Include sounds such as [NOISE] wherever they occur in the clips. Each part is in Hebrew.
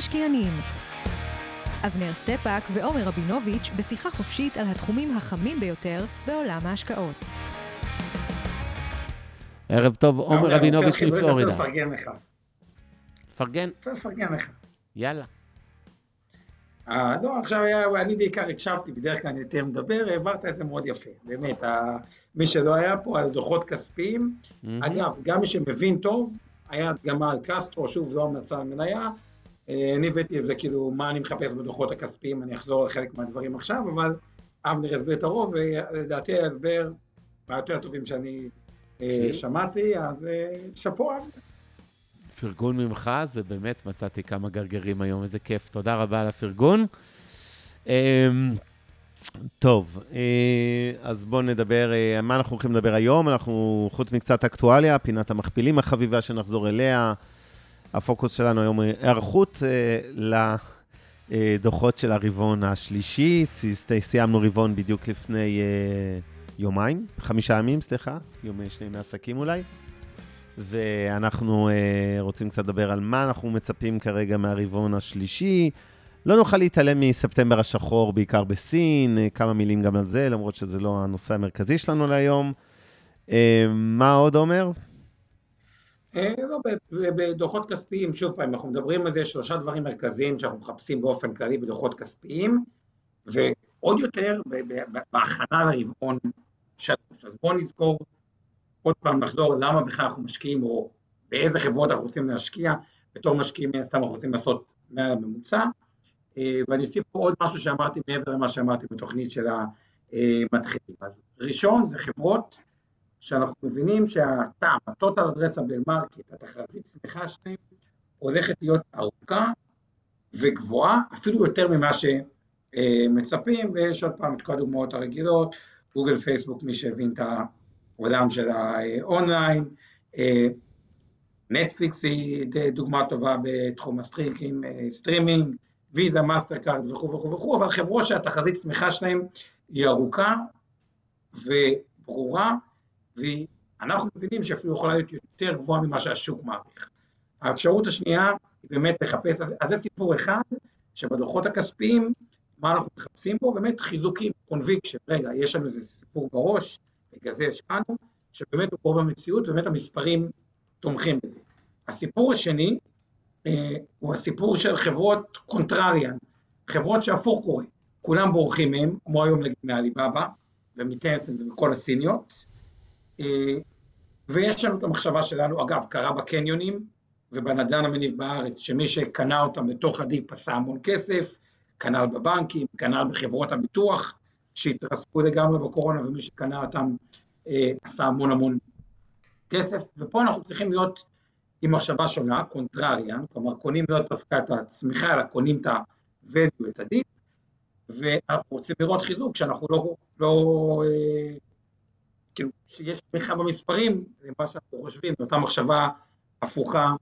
המשקיענים. אבנר סטפאק ועומר רבינוביץ' בשיחה חופשית על התחומים החמים ביותר בעולם ההשקעות. ערב טוב, עומר רבינוביץ' מפלורידה. אני רוצה לפרגן לך. פרגן? רוצה לפרגן לך. יאללה. אה, לא, עכשיו היה, אני בעיקר הקשבתי, בדרך כלל אני יותר מדבר, העברת את זה מאוד יפה, באמת, מי שלא היה פה על דוחות כספיים, אגב, גם מי שמבין טוב, היה הדגמה על קסטרו, שוב, זו המלצה על מניה, אה, אני הבאתי את זה, כאילו, מה אני מחפש בדוחות הכספיים, אני אחזור על חלק מהדברים עכשיו, אבל אבנר הסביר את הרוב, ולדעתי ההסבר מהיותר טובים שאני אה, שמעתי, אז שאפו אבנר. פרגון ממך, זה באמת, מצאתי כמה גרגרים היום, איזה כיף. תודה רבה על הפרגון. אמ, טוב, אה, אז בואו נדבר, אה, מה אנחנו הולכים לדבר היום? אנחנו, חוץ מקצת אקטואליה, פינת המכפילים החביבה שנחזור אליה. הפוקוס שלנו היום הוא היערכות אה, לדוחות של הרבעון השלישי. סיימנו רבעון בדיוק לפני יומיים, חמישה ימים, סליחה, יום שני מעסקים אולי. ואנחנו uh, רוצים קצת לדבר על מה אנחנו מצפים כרגע מהרבעון השלישי. לא נוכל להתעלם מספטמבר השחור, בעיקר בסין, uh, כמה מילים גם על זה, למרות שזה לא הנושא המרכזי שלנו להיום. Uh, מה עוד אומר? לא, בדוחות כספיים, שוב פעם, אנחנו מדברים על זה, שלושה דברים מרכזיים שאנחנו מחפשים באופן כללי בדוחות כספיים, ועוד יותר בהכנה לרבעון שלוש. אז בואו נזכור עוד פעם נחזור למה בכלל אנחנו משקיעים, או באיזה חברות אנחנו רוצים להשקיע, בתור משקיעים מן הסתם אנחנו רוצים לעשות מעל הממוצע, אה, ואני אוסיף פה עוד משהו שאמרתי מעבר למה שאמרתי בתוכנית של המתחילים. אז ראשון זה חברות שאנחנו מבינים שה-TAM, ה-total addressable market, התחזית צמיחה שלהם, הולכת להיות ארוכה וגבוהה, אפילו יותר ממה שמצפים, ויש עוד פעם את כל הדוגמאות הרגילות, גוגל, פייסבוק, מי שהבין את ה... עולם של האונליין, אה, נטפליקס היא דוגמה טובה בתחום הסטרימינג, אה, סטרימינג, ויזה, מאסטר קארד וכו' וכו' וכו', אבל חברות שהתחזית צמיחה שלהן היא ארוכה וברורה, ואנחנו מבינים שאפילו יכולה להיות יותר גבוהה ממה שהשוק מעריך. האפשרות השנייה היא באמת לחפש, אז זה סיפור אחד, שבדוחות הכספיים, מה אנחנו מחפשים פה? באמת חיזוקים, conviction, רגע, יש לנו איזה סיפור בראש, בגלל זה השקענו, שבאמת הוא קורה במציאות, ובאמת המספרים תומכים בזה. הסיפור השני אה, הוא הסיפור של חברות contrarian, חברות שהפוך קורה, כולם בורחים מהם, כמו היום נגיד מעליבאבא ומטנסנט ומכל הסיניות, ויש לנו את המחשבה שלנו, אגב, קרה בקניונים ובנדל"ן המניב בארץ, שמי שקנה אותם בתוך ה dip עשה המון כסף, כנ"ל בבנקים, כנ"ל בחברות הביטוח, שהתרסקו לגמרי בקורונה ומי שקנה אותם אה, עשה המון המון כסף, ופה אנחנו צריכים להיות עם מחשבה שונה, contrarian, כלומר קונים לא דווקא את הצמיחה, אלא קונים את ה-value, את ה deep, ואנחנו רוצים לראות חיזוק שאנחנו לא, לא אה, שיש תמיכה במספרים, זה מה שאנחנו חושבים, זו אותה מחשבה הפוכה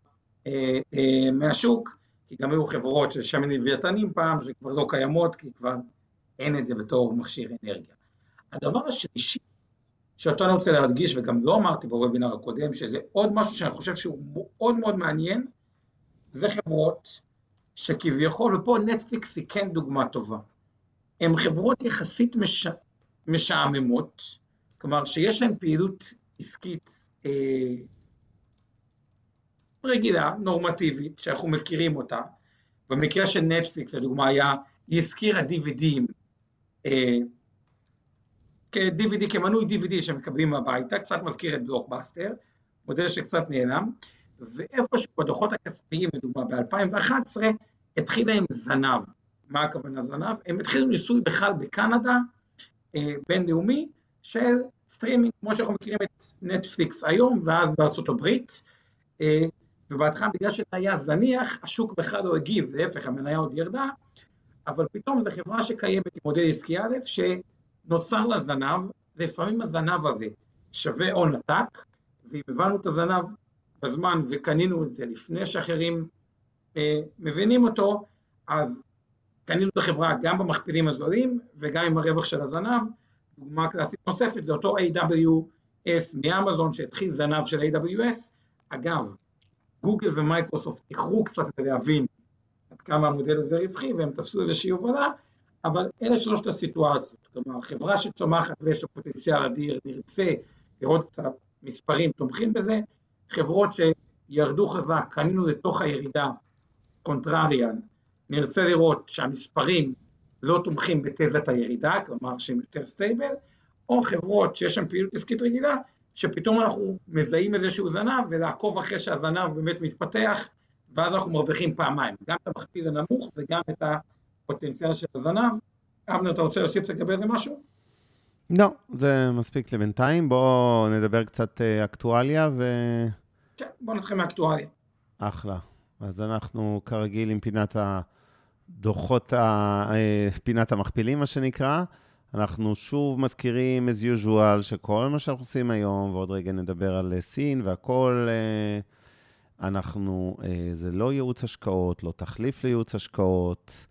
אה, אה, מהשוק, כי גם היו חברות של שמן לוויתנים פעם, שכבר לא קיימות, כי כבר אין את זה בתור מכשיר אנרגיה. הדבר השלישי, שאותו אני רוצה להדגיש, וגם לא אמרתי בוובינר הקודם, שזה עוד משהו שאני חושב שהוא מאוד מאוד מעניין, זה חברות שכביכול, ופה נטפליקס היא כן דוגמה טובה, הן חברות יחסית מש... משעממות, כלומר שיש להן פעילות עסקית אה, רגילה, נורמטיבית, שאנחנו מכירים אותה, במקרה של נטפליקס, לדוגמה, היה, היא הזכירה DVDים אה, כ-DVD, כמנוי DVD שמקבלים הביתה, קצת מזכיר את בלוקבאסטר, מודל שקצת נעלם, ואיפשהו בדוחות הכספיים, לדוגמה ב-2011, התחילה עם זנב. מה הכוונה זנב? הם התחילו ניסוי בכלל בקנדה, אה, בינלאומי, של סטרימינג, כמו שאנחנו מכירים את נטפליקס היום, ואז בארצות הברית, אה, ובהתחלה בגלל שזה היה זניח, השוק בכלל לא הגיב, להפך, המניה עוד ירדה, אבל פתאום זו חברה שקיימת עם מודל עסקי א', שנוצר לה זנב, לפעמים הזנב הזה שווה הון עתק, ואם הבנו את הזנב בזמן וקנינו את זה לפני שאחרים אה, מבינים אותו, אז קנינו את החברה גם במכפילים הזולים וגם עם הרווח של הזנב. דוגמה קלאסית נוספת זה אותו AWS מאמזון שהתחיל זנב של AWS. אגב, גוגל ומייקרוסופט איחרו קצת להבין עד כמה המודל הזה רווחי, והם תפסו איזושהי הובלה, אבל אלה שלושת הסיטואציות. כלומר, חברה שצומחת ויש לה פוטנציאל אדיר, נרצה לראות את המספרים תומכים בזה, חברות שירדו חזק, קנינו לתוך הירידה, contrarian, נרצה לראות שהמספרים לא תומכים בתזת הירידה, כלומר שהם יותר stable, או חברות שיש שם פעילות עסקית רגילה, שפתאום אנחנו מזהים איזשהו זנב, ולעקוב אחרי שהזנב באמת מתפתח, ואז אנחנו מרוויחים פעמיים, גם את המכפיל הנמוך וגם את הפוטנציאל של הזנב. אבנר, אתה רוצה להוסיף לגבי זה משהו? לא, זה מספיק לבינתיים. בואו נדבר קצת אה, אקטואליה ו... כן, בואו נתחיל מאקטואליה. אחלה. אז אנחנו כרגיל עם פינת ה... אה, פינת המכפילים, מה שנקרא. אנחנו שוב מזכירים, as usual, שכל מה שאנחנו עושים היום, ועוד רגע נדבר על אה, סין והכול, אנחנו, זה לא ייעוץ השקעות, לא תחליף לייעוץ השקעות.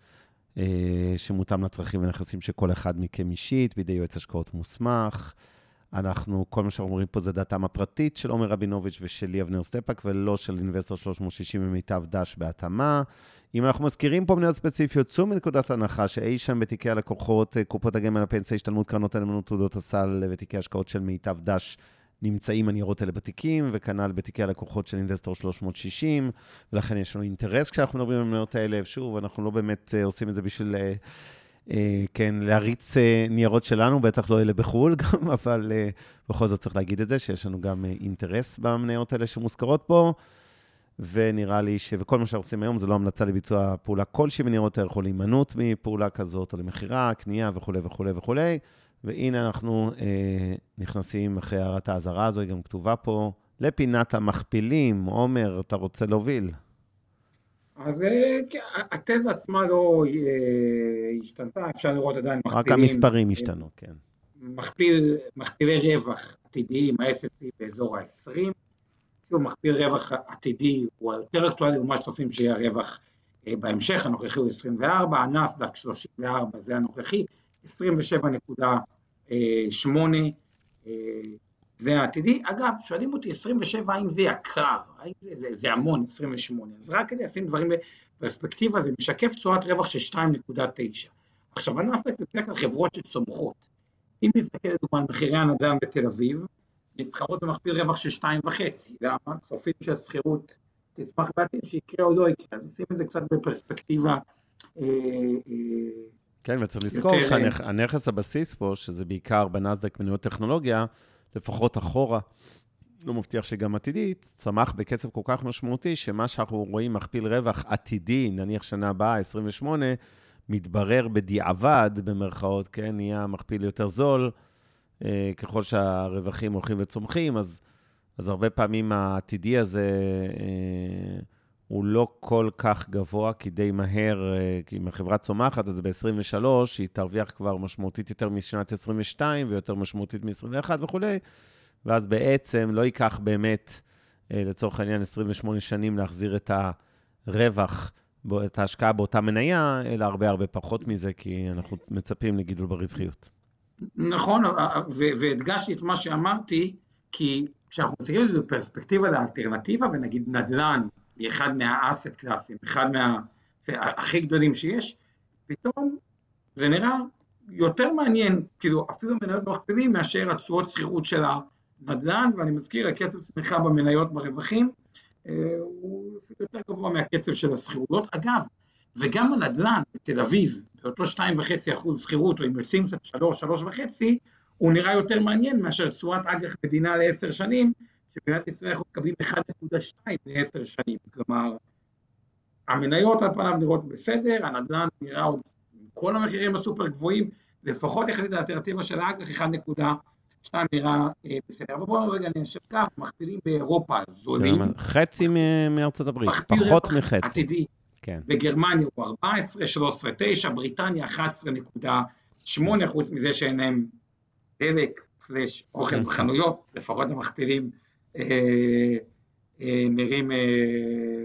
אה, שמותאם לצרכים ונכסים של כל אחד מכם אישית, בידי יועץ השקעות מוסמך. אנחנו, כל מה שאנחנו אומרים פה זה דעתם הפרטית של עומר רבינוביץ' ושלי אבנר סטפאק, ולא של אינבסטור 360 ומיטב דש בהתאמה. אם אנחנו מזכירים פה מניות ספציפיות, צאו מנקודת הנחה שאי שם בתיקי הלקוחות, אה, קופות הגמל, הפנסיה, השתלמות, קרנות הנאמנות, תעודות הסל ותיקי השקעות של מיטב דש נמצאים הניירות האלה בתיקים, וכנ"ל בתיקי הלקוחות של אינבסטור 360, ולכן יש לנו אינטרס כשאנחנו מדברים על המניות האלה. שוב, אנחנו לא באמת uh, עושים את זה בשביל, uh, uh, כן, להריץ uh, ניירות שלנו, בטח לא אלה בחו"ל [LAUGHS] גם, אבל uh, בכל זאת צריך להגיד את זה, שיש לנו גם אינטרס במניות האלה שמוזכרות פה. ונראה לי ש... וכל מה שאנחנו עושים היום זה לא המלצה לביצוע פעולה כלשהי בניירות הערך או להימנעות מפעולה כזאת, או למכירה, קנייה וכולי וכולי וכולי. והנה אנחנו אה, נכנסים אחרי הערת האזהרה הזו, היא גם כתובה פה, לפינת המכפילים. עומר, אתה רוצה להוביל? אז אה, כן, התזה עצמה לא אה, השתנתה, אפשר לראות עדיין מכפילים. רק המספרים השתנו, כן. מכפיל, מכפילי רווח עתידיים, ה-S&P באזור ה-20. שוב, מכפיל רווח עתידי הוא היותר אקטואלי, ומה שצופים שיהיה הרווח אה, בהמשך, הנוכחי הוא 24, הנסדק 34 זה הנוכחי, 27.8 אה, זה העתידי. אגב, שואלים אותי 27 האם זה יקר, האם זה, זה, זה המון 28, אז רק כדי לשים דברים בפרספקטיבה זה משקף תשואת רווח של 2.9. עכשיו הנאסדק זה בדרך כלל חברות שצומחות. אם נסתכל לדוגמה על מחירי הנדל"ן בתל אביב, נסחרות במכפיל רווח של 2.5, למה? צופים שהשכירות תשמח בעתיד שיקרה או לא יקרה, אז נשים את זה קצת בפרספקטיבה אה, אה, כן, וצריך לזכור שהנכס הבסיס פה, שזה בעיקר בנסדק מניות טכנולוגיה, לפחות אחורה, לא מבטיח שגם עתידית, צמח בקצב כל כך משמעותי, שמה שאנחנו רואים מכפיל רווח עתידי, נניח שנה הבאה, 28, מתברר בדיעבד, במרכאות, כן, נהיה מכפיל יותר זול, אה, ככל שהרווחים הולכים וצומחים, אז, אז הרבה פעמים העתידי הזה... אה, הוא לא כל כך גבוה, כי די מהר, אה, כי אם החברה צומחת, אז ב-23 היא תרוויח כבר משמעותית יותר משנת 22 ויותר משמעותית מ-21 וכולי, ואז בעצם לא ייקח באמת, אה, לצורך העניין, 28 שנים להחזיר את הרווח, את ההשקעה באותה מניה, אלא הרבה הרבה פחות מזה, כי אנחנו מצפים לגידול ברווחיות. נכון, והדגשתי את מה שאמרתי, כי כשאנחנו מסתכלים על זה בפרספקטיבה לאלטרנטיבה, ונגיד נדל"ן, היא אחד מהאסט קלאסים, אחד מה... הכי גדולים שיש, פתאום זה נראה יותר מעניין, כאילו אפילו מניות מכפילים מאשר התשואות שכירות של הנדל"ן, ואני מזכיר, הקצב צמיחה במניות ברווחים אה, הוא יותר גבוה מהקצב של השכירויות. אגב, וגם הנדל"ן בתל אביב, באותו 2.5 אחוז שכירות, או אם יוצאים קצת 3, 3.5, הוא נראה יותר מעניין מאשר תשואת אג"ח מדינה לעשר שנים, שבמדינת ישראל אנחנו מקבלים 1.2 ל-10 שנים, כלומר, המניות על פניו נראות בסדר, הנדל"ן נראה עוד, כל המחירים הסופר גבוהים, לפחות יחסית לאלטרנטיבה של האג"ח 1.2 נראה אה, בסדר. אבל בואו רגע ניישר קו, מכפילים באירופה זולים. כן, חצי מארצות הברית, פחות מחצי. עתידי. כן. בגרמניה הוא 14, 13, 9, בריטניה 11.8, חוץ מזה שאין להם דלק, סלש אוכל. בחנויות, לפחות המכפילים אה, אה, נראים אה,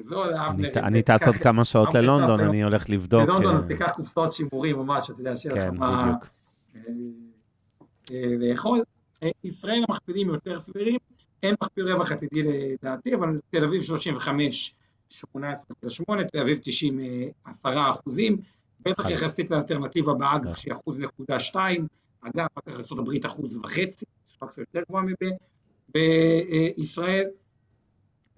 זול, אני טס עוד כמה שעות ללונדון, אני הולך לבדוק. ללונדון, אז תיקח קופסאות שימורים או משהו, אתה יודע, שיהיה לך כן, מה לאכול. ישראל המכפילים יותר סבירים, אין מכפיל רווח עתידי לדעתי, אבל תל אביב 35, 18.8, תל אביב 90, 10 אחוזים, בטח יחסית לאלטרנטיבה באג"ח שהיא אחוז נקודה שתיים, אגב, אג"ח ארה"ב אחוז וחצי, סיטואציה יותר גבוהה בישראל,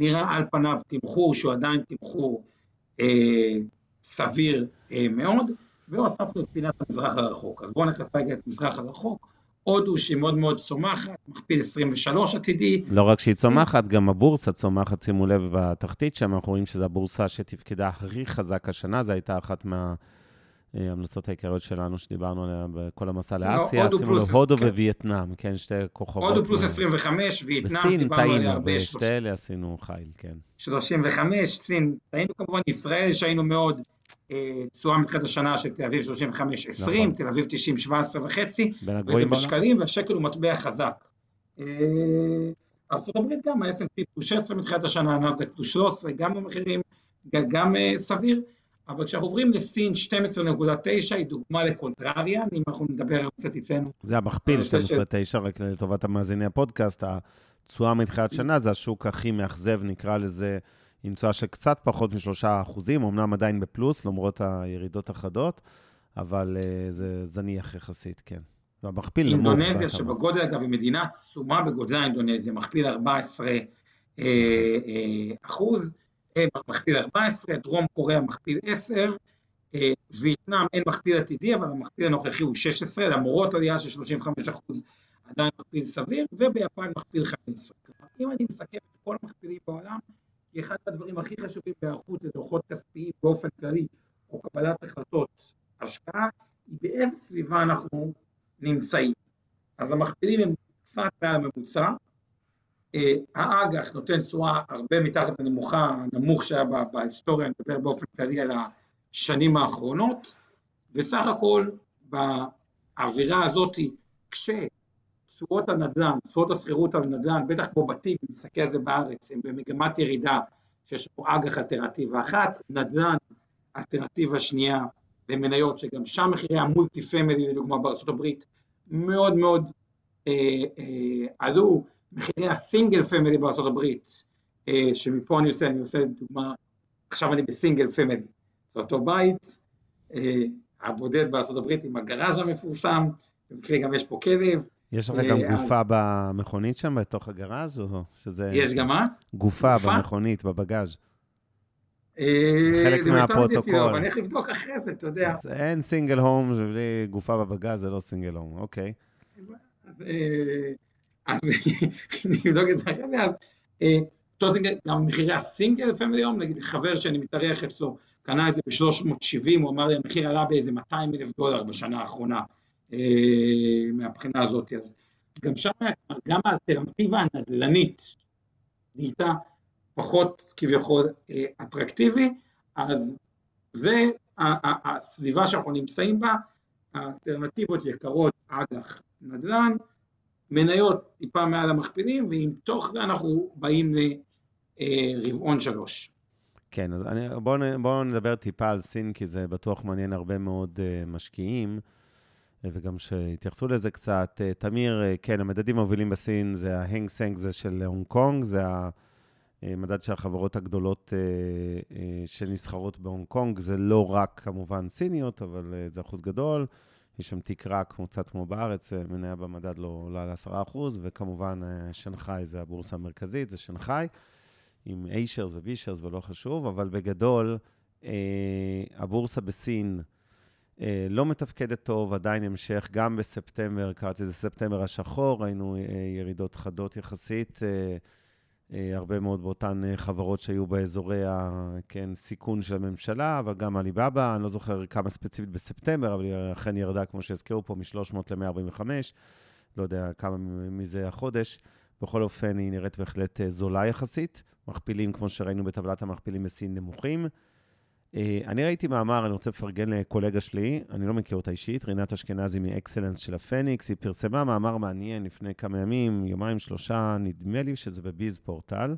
נראה על פניו תמחור שהוא עדיין תמחור אה, סביר אה, מאוד, והוספנו את פינת המזרח הרחוק. אז בואו נכנס רגע את מזרח הרחוק. הודו שהיא מאוד מאוד צומחת, מכפיל 23 עתידי. לא רק שהיא צומחת, גם הבורסה צומחת, שימו לב בתחתית שם, אנחנו רואים שזו הבורסה שתפקדה הכי חזק השנה, זו הייתה אחת מה... ההמלצות העיקריות שלנו, שדיברנו עליה בכל המסע לא, לאסיה, שימו לב, הודו כן. ווייטנאם, כן, שתי כוכבות. הודו פלוס 25, וייטנאם, דיברנו עליה הרבה. בסין טעינו, בשתי אלה עשינו חיל, כן. 35, סין, טעינו כמובן, ישראל שהיינו מאוד, אה, תשואה מתחילת השנה של תל אביב 35, 20, נכון. תל אביב 90, 17 וחצי, וזה בשקלים, והשקל הוא מטבע חזק. אה, ארה"ב גם, ה-S&P פלוס 16 מתחילת השנה, נאסדק פלוס 13, גם במחירים, גם אה, סביר. אבל כשאנחנו עוברים לסין 12.9 היא דוגמה לקונטרריה, אם אנחנו נדבר קצת אצלנו. זה המכפיל 12.9, רק לטובת המאזיני הפודקאסט, התשואה מתחילת שנה זה השוק הכי מאכזב, נקרא לזה, עם תשואה של קצת פחות משלושה אחוזים, אמנם עדיין בפלוס, למרות הירידות החדות, אבל uh, זה זניח יחסית, כן. והמכפיל נמוך. אינדונזיה, שבגודל, אגב, היא מדינה עצומה בגודלה אינדונזיה, מכפיל 14 אה, אה, אחוז. מכפיל 14, דרום קוריאה מכפיל 10, אה, וייטנאם אין מכפיל עתידי, אבל המכפיל הנוכחי הוא 16, למרות עלייה של 35% עדיין מכפיל סביר, וביפן מכפיל 15. אם אני מסכם את כל המכפילים בעולם, כי אחד הדברים הכי חשובים בהיערכות לדוחות כספיים באופן כללי, או קבלת החלטות השקעה, היא באיזה סביבה אנחנו נמצאים. אז המכפילים הם קצת מעל הממוצע, אה, האג"ח נותן תשואה הרבה מתחת לנמוכה, הנמוך שהיה בהיסטוריה, אני מדבר באופן כללי על השנים האחרונות, וסך הכל באווירה הזאת, כשתשואות הנדל"ן, תשואות השכירות על נדל"ן, בטח כמו בתים, אם נסתכל על זה בארץ, הם במגמת ירידה, שיש פה אג"ח אלטרנטיבה אחת, נדל"ן אלטרנטיבה שנייה במניות, שגם שם מחירי ה multi family, לדוגמה בארה"ב, מאוד מאוד אה, אה, עלו, מחירי ה single family בארצות הברית, אה, שמפה אני עושה, אני עושה דוגמה, עכשיו אני ב single family, זה אותו בית, אה, הבודד בארצות הברית עם ה garage המפורסם, במקרה גם יש פה כלב. יש לך גם אה, גופה במכונית שם, בתוך ה garage או שזה... יש גם מה? גופה במכונית, בבגאז'. חלק מהפרוטוקול. אין איך לבדוק אחרי זה, אתה יודע. אין single home, בלי גופה בבגאז' זה לא single home, אוקיי. אז [LAUGHS] נבדוק את זה אחרי זה, אז אותו סינגל, גם מחירי ה single family היום, נגיד חבר שאני מתארח אצלו, קנה את זה ב-370, הוא אמר לי, המחיר עלה באיזה 200 אלף דולר בשנה האחרונה, מהבחינה הזאת, אז גם שם, גם האלטרנטיבה הנדל"נית נהייתה פחות כביכול אטרקטיבי, אז זה הסביבה שאנחנו נמצאים בה, האלטרנטיבות יקרות אג"ח נדל"ן, מניות טיפה מעל המכפילים, ועם תוך זה אנחנו באים לרבעון שלוש. כן, אז בואו בוא נדבר טיפה על סין, כי זה בטוח מעניין הרבה מאוד משקיעים, וגם שהתייחסו לזה קצת. אה, תמיר, אה, כן, המדדים המובילים בסין זה ההנג סנג זה של הונג קונג, זה המדד של החברות הגדולות שנסחרות בהונג קונג, זה לא רק כמובן סיניות, אבל זה אחוז גדול. יש שם תקרה כמו קצת כמו בארץ, אה, מניה במדד לא עולה ל-10%, וכמובן אה, שנגחאי זה הבורסה המרכזית, זה שנגחאי, עם A-shares ו-B-shares ולא חשוב, אבל בגדול, אה, הבורסה בסין אה, לא מתפקדת טוב, עדיין המשך, גם בספטמבר, קראתי לזה ספטמבר השחור, ראינו אה, ירידות חדות יחסית. אה, אה, הרבה מאוד באותן אה, חברות שהיו באזורי כן, של הממשלה, אבל גם עליבאבא, אני לא זוכר כמה ספציפית בספטמבר, אבל היא אכן ירדה, כמו שהזכירו פה, מ-300 ל-145, לא יודע כמה מזה החודש. בכל אופן, היא נראית בהחלט אה, זולה יחסית. מכפילים, כמו שראינו בטבלת המכפילים בסין, נמוכים. אה, אני ראיתי מאמר, אני רוצה לפרגן לקולגה שלי, אני לא מכיר אותה אישית, רינת אשכנזי מאקסלנס של הפניקס, היא פרסמה מאמר מעניין לפני כמה ימים, יומיים, שלושה, נדמה לי שזה בביז פורטל,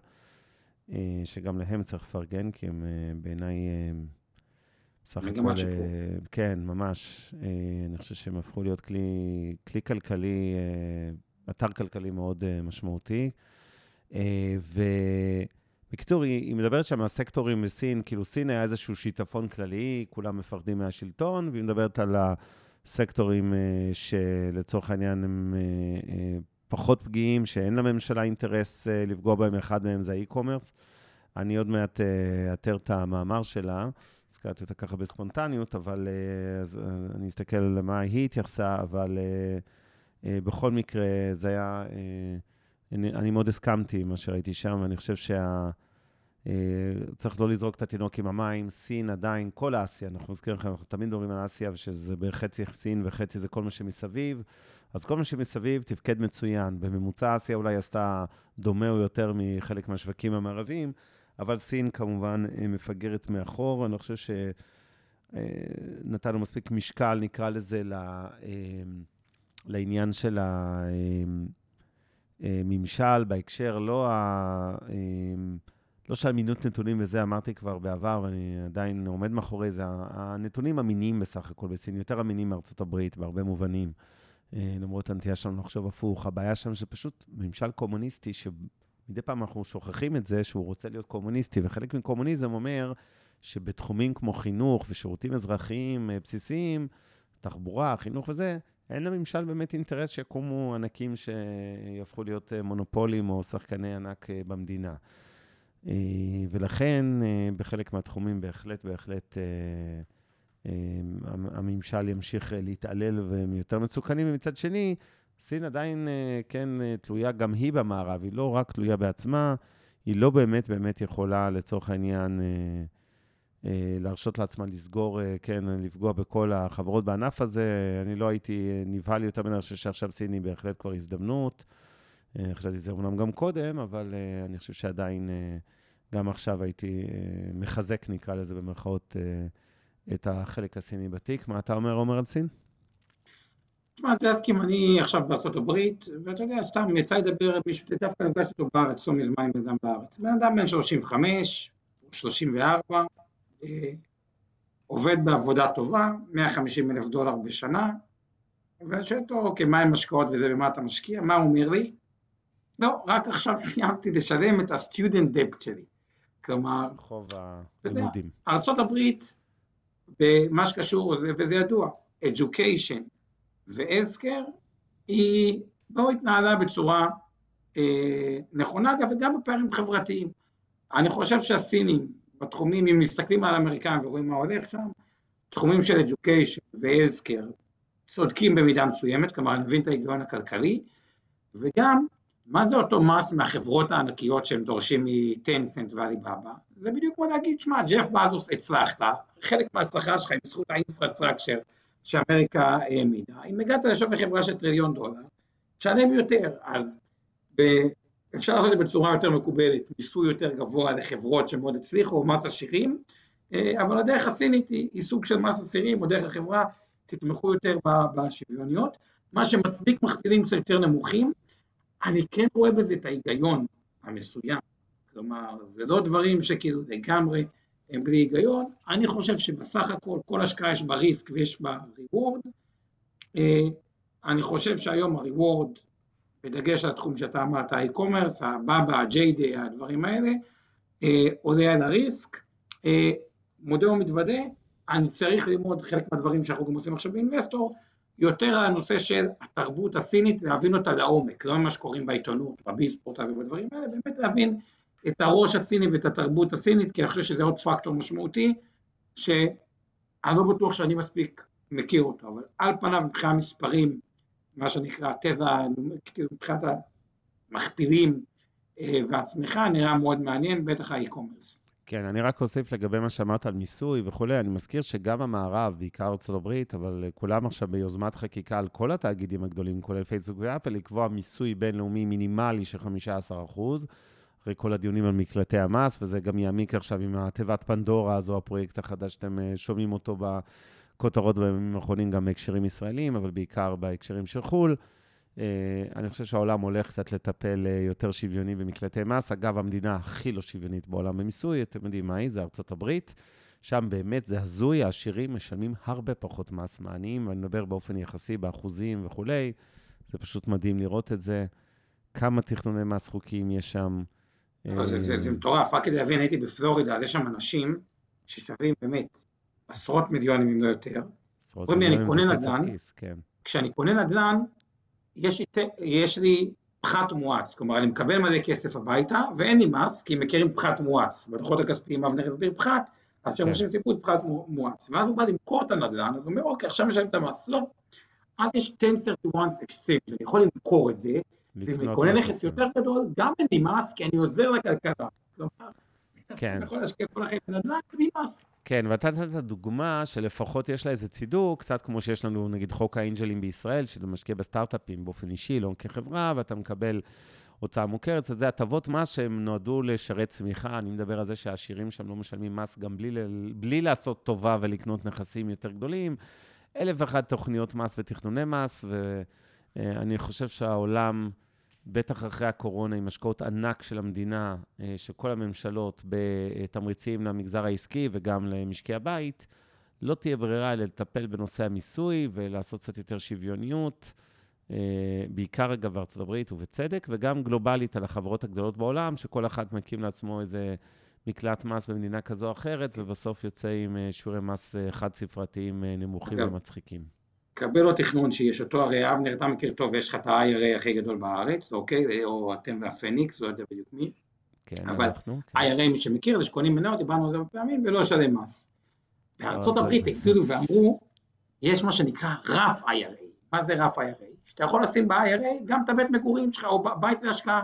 אה, שגם להם צריך לפרגן, כי הם אה, בעיניי סך הכל... כן, ממש. אני חושב שהם הפכו להיות כלי, כלי כלכלי, אתר כלכלי מאוד משמעותי. ו... בקיצור, היא, היא מדברת שם על סקטורים בסין, כאילו סין היה איזשהו שיטפון כללי, כולם מפחדים מהשלטון, והיא מדברת על הסקטורים אה, שלצורך העניין הם אה, אה, פחות פגיעים, שאין לממשלה אינטרס אה, לפגוע בהם, אחד מהם זה האי-קומרס. אני עוד מעט אה, אתר את המאמר שלה, הזכרתי אותה ככה בספונטניות, אבל אה, אז, אה, אני אסתכל על מה היא התייחסה, אבל אה, אה, בכל מקרה, זה היה... אה, אני, אני מאוד הסכמתי עם מה שראיתי שם, ואני חושב שה... אה, לא לזרוק את התינוק עם המים. סין עדיין, כל אסיה, אנחנו מזכירים לכם, אנחנו תמיד מדברים על אסיה, ושזה בחצי סין וחצי זה כל מה שמסביב. אז כל מה שמסביב תפקד מצוין. בממוצע אסיה אולי עשתה דומה או יותר מחלק מהשווקים המערביים, אבל סין כמובן אה, מפגרת מאחור. אני חושב שנתנו מספיק משקל, נקרא לזה, לעניין של ה... אה, ממשל בהקשר, לא, ה, אה, לא של אמינות נתונים וזה, אמרתי כבר בעבר, ואני עדיין עומד מאחורי זה, הנתונים אמינים בסך הכל בסין, יותר אמינים מארצות הברית בהרבה מובנים, אה, למרות הנטייה שלנו לחשוב הפוך. הבעיה שם שפשוט ממשל קומוניסטי, שמדי פעם אנחנו שוכחים את זה, שהוא רוצה להיות קומוניסטי, וחלק מקומוניזם אומר שבתחומים כמו חינוך ושירותים אזרחיים בסיסיים, תחבורה, חינוך וזה, אין לממשל באמת אינטרס שיקומו ענקים שיהפכו להיות אה, מונופולים או שחקני ענק אה, במדינה. אה, ולכן, בחלק מהתחומים בהחלט, בהחלט, הממשל ימשיך להתעלל והם יותר מסוכנים. ומצד שני, סין עדיין, כן, תלויה גם היא במערב, היא לא רק תלויה בעצמה, היא לא באמת באמת יכולה, לצורך העניין, להרשות לעצמה לסגור, אה, כן, לפגוע בכל החברות בענף הזה. אני לא הייתי אה, נבהל יותר ממנו, אני חושב שעכשיו סין היא בהחלט כבר הזדמנות. חשבתי את זה אומנם גם קודם, אבל אני חושב שעדיין, גם עכשיו הייתי מחזק, נקרא לזה במרכאות, את החלק הסיני בתיק. מה אתה אומר, עומר, על סין? תשמע, תסכים, אני עכשיו בארה"ב, ואתה יודע, סתם יצא לדבר, מישהו, דווקא נפגשתי אותו בארץ, לא מזמן עם בן אדם בארץ. בן אדם בן 35, 34, אה, עובד בעבודה טובה, 150 אלף דולר בשנה, ואני שואל אותו, אוקיי, מה עם השקעות וזה, במה אתה משקיע? מה הוא אומר לי? לא, רק עכשיו [LAUGHS] סיימתי לשלם את הסטודנט דפט שלי. כלומר, חוב הלימודים. ארה"ב, במה שקשור, וזה ידוע, education ואזכר, היא לא התנהלה בצורה אה, נכונה, וגם בפערים חברתיים. אני חושב שהסינים, בתחומים, אם מסתכלים על האמריקאים ורואים מה הולך שם, תחומים של education והזכר צודקים במידה מסוימת, כלומר אני מבין את ההיגיון הכלכלי, וגם מה זה אותו מס מהחברות הענקיות שהם דורשים מטנסנט ואליבאבא? זה בדיוק כמו להגיד, שמע, ג'ף בזוס הצלחת, חלק מההצלחה שלך היא בזכות האינפרסטרקצ'ר שאמריקה העמידה. אם הגעת לשווה חברה של טריליון דולר, תשלם יותר, אז אפשר לעשות את זה בצורה יותר מקובלת, מיסוי יותר גבוה לחברות שמאוד הצליחו, מס עשירים, אה, אבל הדרך הסינית היא, היא סוג של מס אסירים, או דרך החברה, תתמכו יותר בשוויוניות. מה שמצדיק מכפילים קצת יותר נמוכים, אני כן רואה בזה את ההיגיון המסוים. כלומר, זה לא דברים שכאילו לגמרי הם בלי היגיון, אני חושב שבסך הכל, כל השקעה יש בה ריסק ויש בה ריוורד. אה, אני חושב שהיום הריוורד בדגש על התחום שאתה אמרת, האי-קומרס, הבאבא, הג'יידי, הדברים האלה, אה, עולה על הריסק, אה, מודה ומתוודה, אני צריך ללמוד חלק מהדברים שאנחנו גם עושים עכשיו באינבסטור, יותר הנושא של התרבות הסינית, להבין אותה לעומק, לא מה שקוראים בעיתונות, בביספורט ובדברים האלה, באמת להבין את הראש הסיני ואת התרבות הסינית, כי אני חושב שזה עוד פקטור משמעותי, שאני לא בטוח שאני מספיק מכיר אותו, אבל על פניו מבחינת מספרים, מה שנקרא תזה, כאילו מבחינת המכפילים אה, והצמיחה, נראה מאוד מעניין, בטח האי-קומרס. כן, אני רק אוסיף לגבי מה שאמרת על מיסוי וכולי, אני מזכיר שגם המערב, בעיקר ארצות הברית, אבל כולם עכשיו ביוזמת חקיקה על כל התאגידים הגדולים, כולל פייסבוק ואפל, לקבוע מיסוי בינלאומי מינימלי של 15%, אחרי כל הדיונים על מקלטי המס, וזה גם יעמיק עכשיו עם התיבת פנדורה הזו, הפרויקט החדש שאתם אה, שומעים אותו ב... כותרות בימים האחרונים גם בהקשרים ישראלים, אבל בעיקר בהקשרים של חו"ל. Uh, אני חושב שהעולם הולך קצת לטפל uh, יותר שוויוני במקלטי מס. אגב, המדינה הכי לא שוויונית בעולם במיסוי, אתם יודעים מה היא? זה ארצות הברית. שם באמת זה הזוי, העשירים משלמים הרבה פחות מס מעניים, ואני מדבר באופן יחסי באחוזים וכולי. זה פשוט מדהים לראות את זה. כמה תכנוני מס חוקיים יש שם. זה, זה, זה מטורף, רק כדי להבין, הייתי בפלורידה, אז יש שם אנשים ששווים באמת עשרות מיליונים אם לא יותר. אומרים לי, אני קונה נדל"ן, כן. כשאני קונה נדל"ן, יש, יש לי פחת מואץ, כלומר אני מקבל מלא כסף הביתה ואין לי מס, כי הם מכירים פחת מואץ, בדוחות הכספיים אבנר הסביר פחת, אז כשהם עושים סיפור פחת מואץ, ואז הוא בא למכור את הנדל"ן, אז הוא אומר אוקיי עכשיו משלם את המס, לא, אז יש 1031 exchange, אני יכול למכור את זה, ואם אני קונה נכס יותר גדול, גם אין לי מס, כי אני עוזר לכלכלה, כלומר כן. אני יכול להשקיע כל החיים בנדל"ן בלי מס. כן, ואתה נתת דוגמה שלפחות יש לה איזה צידוק, קצת כמו שיש לנו נגיד חוק האנג'לים בישראל, שאתה משקיע בסטארט-אפים באופן אישי, לא כחברה, ואתה מקבל הוצאה מוכרת, אז זה הטבות מס שהן נועדו לשרת צמיחה. אני מדבר על זה שהעשירים שם לא משלמים מס גם בלי, בלי לעשות טובה ולקנות נכסים יותר גדולים. אלף ואחת תוכניות מס ותכנוני מס, ואני חושב שהעולם... בטח אחרי הקורונה, עם השקעות ענק של המדינה, אה, של כל הממשלות, בתמריצים למגזר העסקי וגם למשקי הבית, לא תהיה ברירה אלא לטפל בנושא המיסוי ולעשות קצת יותר שוויוניות, אה, בעיקר אגב בארצות הברית, ובצדק, וגם גלובלית על החברות הגדולות בעולם, שכל אחת מקים לעצמו איזה מקלט מס במדינה כזו או אחרת, ובסוף יוצא עם אה, שיעורי מס חד-ספרתיים נמוכים ומצחיקים. קבל לו תכנון שיש אותו, הרי אבנר אתה מכיר טוב, יש לך את ה-IRA הכי גדול בארץ, אוקיי? או אתם והפניקס, לא יודע בדיוק מי. כן, אבל אנחנו. כן. IRA, מי שמכיר, זה שקונים מניות, דיברנו על זה הרבה פעמים, ולא ישלם מס. בארצות הברית הקצילו ואמרו, יש מה שנקרא רף IRA. מה זה רף IRA? שאתה יכול לשים ב-IRA גם את הבית מגורים שלך, או בית להשקעה,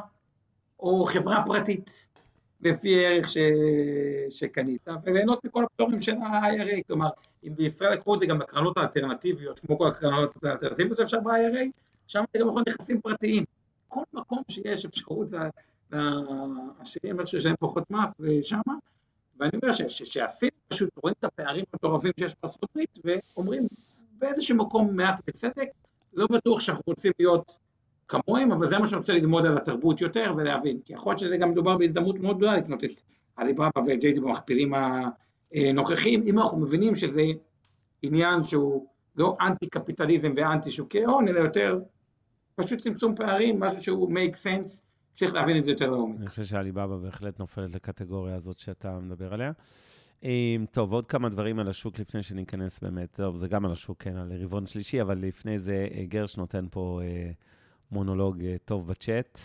או חברה פרטית. לפי ערך ש... שקנית, וליהנות מכל הפטורים של ה-IRA, כלומר, אם בישראל לקחו את זה גם לקרנות האלטרנטיביות, כמו כל הקרנות האלטרנטיביות שאפשר ב-IRA, שם אתה גם יכול נכסים פרטיים. כל מקום שיש אפשרות לעשירים איכשהו שיש להם פחות מס, זה שמה, ואני אומר שהסין פשוט רואים את הפערים המטורפים שיש בארצות הברית, ואומרים באיזשהו מקום מעט בצדק, לא בטוח שאנחנו רוצים להיות כמוהם, אבל זה מה שאני רוצה ללמוד על התרבות יותר ולהבין, כי יכול להיות שזה גם מדובר בהזדמנות מאוד גדולה לקנות את עליבאבא וג'יידי במכפילים הנוכחיים, אם אנחנו מבינים שזה עניין שהוא לא אנטי קפיטליזם ואנטי שוקי הון, אלא יותר פשוט צמצום פערים, משהו שהוא make sense, צריך להבין את זה יותר לעומק. אני חושב שעליבאבא בהחלט נופלת לקטגוריה הזאת שאתה מדבר עליה. טוב, עוד כמה דברים על השוק לפני שניכנס באמת, טוב, זה גם על השוק, כן, על רבעון שלישי, אבל לפני זה גרש נותן פה... אה, מונולוג אה, טוב בצ'אט,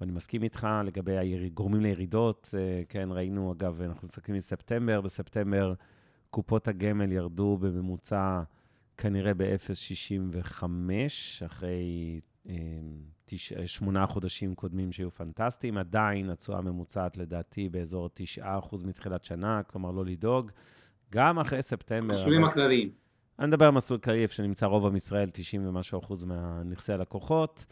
ואני מסכים איתך לגבי הגורמים לירידות. אה, כן, ראינו, אגב, אנחנו מסתכלים מספטמבר, בספטמבר קופות הגמל ירדו בממוצע כנראה ב-0.65, אחרי אה, תש... שמונה חודשים קודמים שהיו פנטסטיים. עדיין התשואה הממוצעת לדעתי באזור 9% מתחילת שנה, כלומר לא לדאוג. גם אחרי ספטמבר... מסלולים הכלליים. אני מדבר על מסלול כללי, איפה שנמצא רוב עם ישראל, 90 ומשהו אחוז מהנכסי הלקוחות.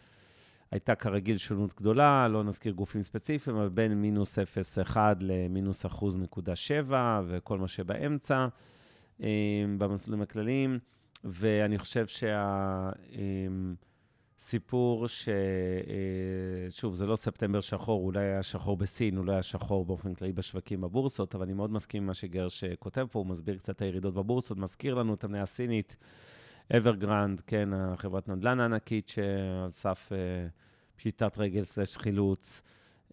הייתה כרגיל שונות גדולה, לא נזכיר גופים ספציפיים, אבל בין מינוס 0.1 למינוס 1.7 וכל מה שבאמצע אה, במסלולים הכלליים. ואני חושב שהסיפור ש... אה, שוב, זה לא ספטמבר שחור, אולי היה שחור בסין, אולי היה שחור באופן כללי בשווקים בבורסות, אבל אני מאוד מסכים עם מה שגרש כותב פה, הוא מסביר קצת את הירידות בבורסות, מזכיר לנו את המניה הסינית. אברגרנד, כן, החברת נדל"ן הענקית שעל סף אה, פשיטת רגל סלש חילוץ.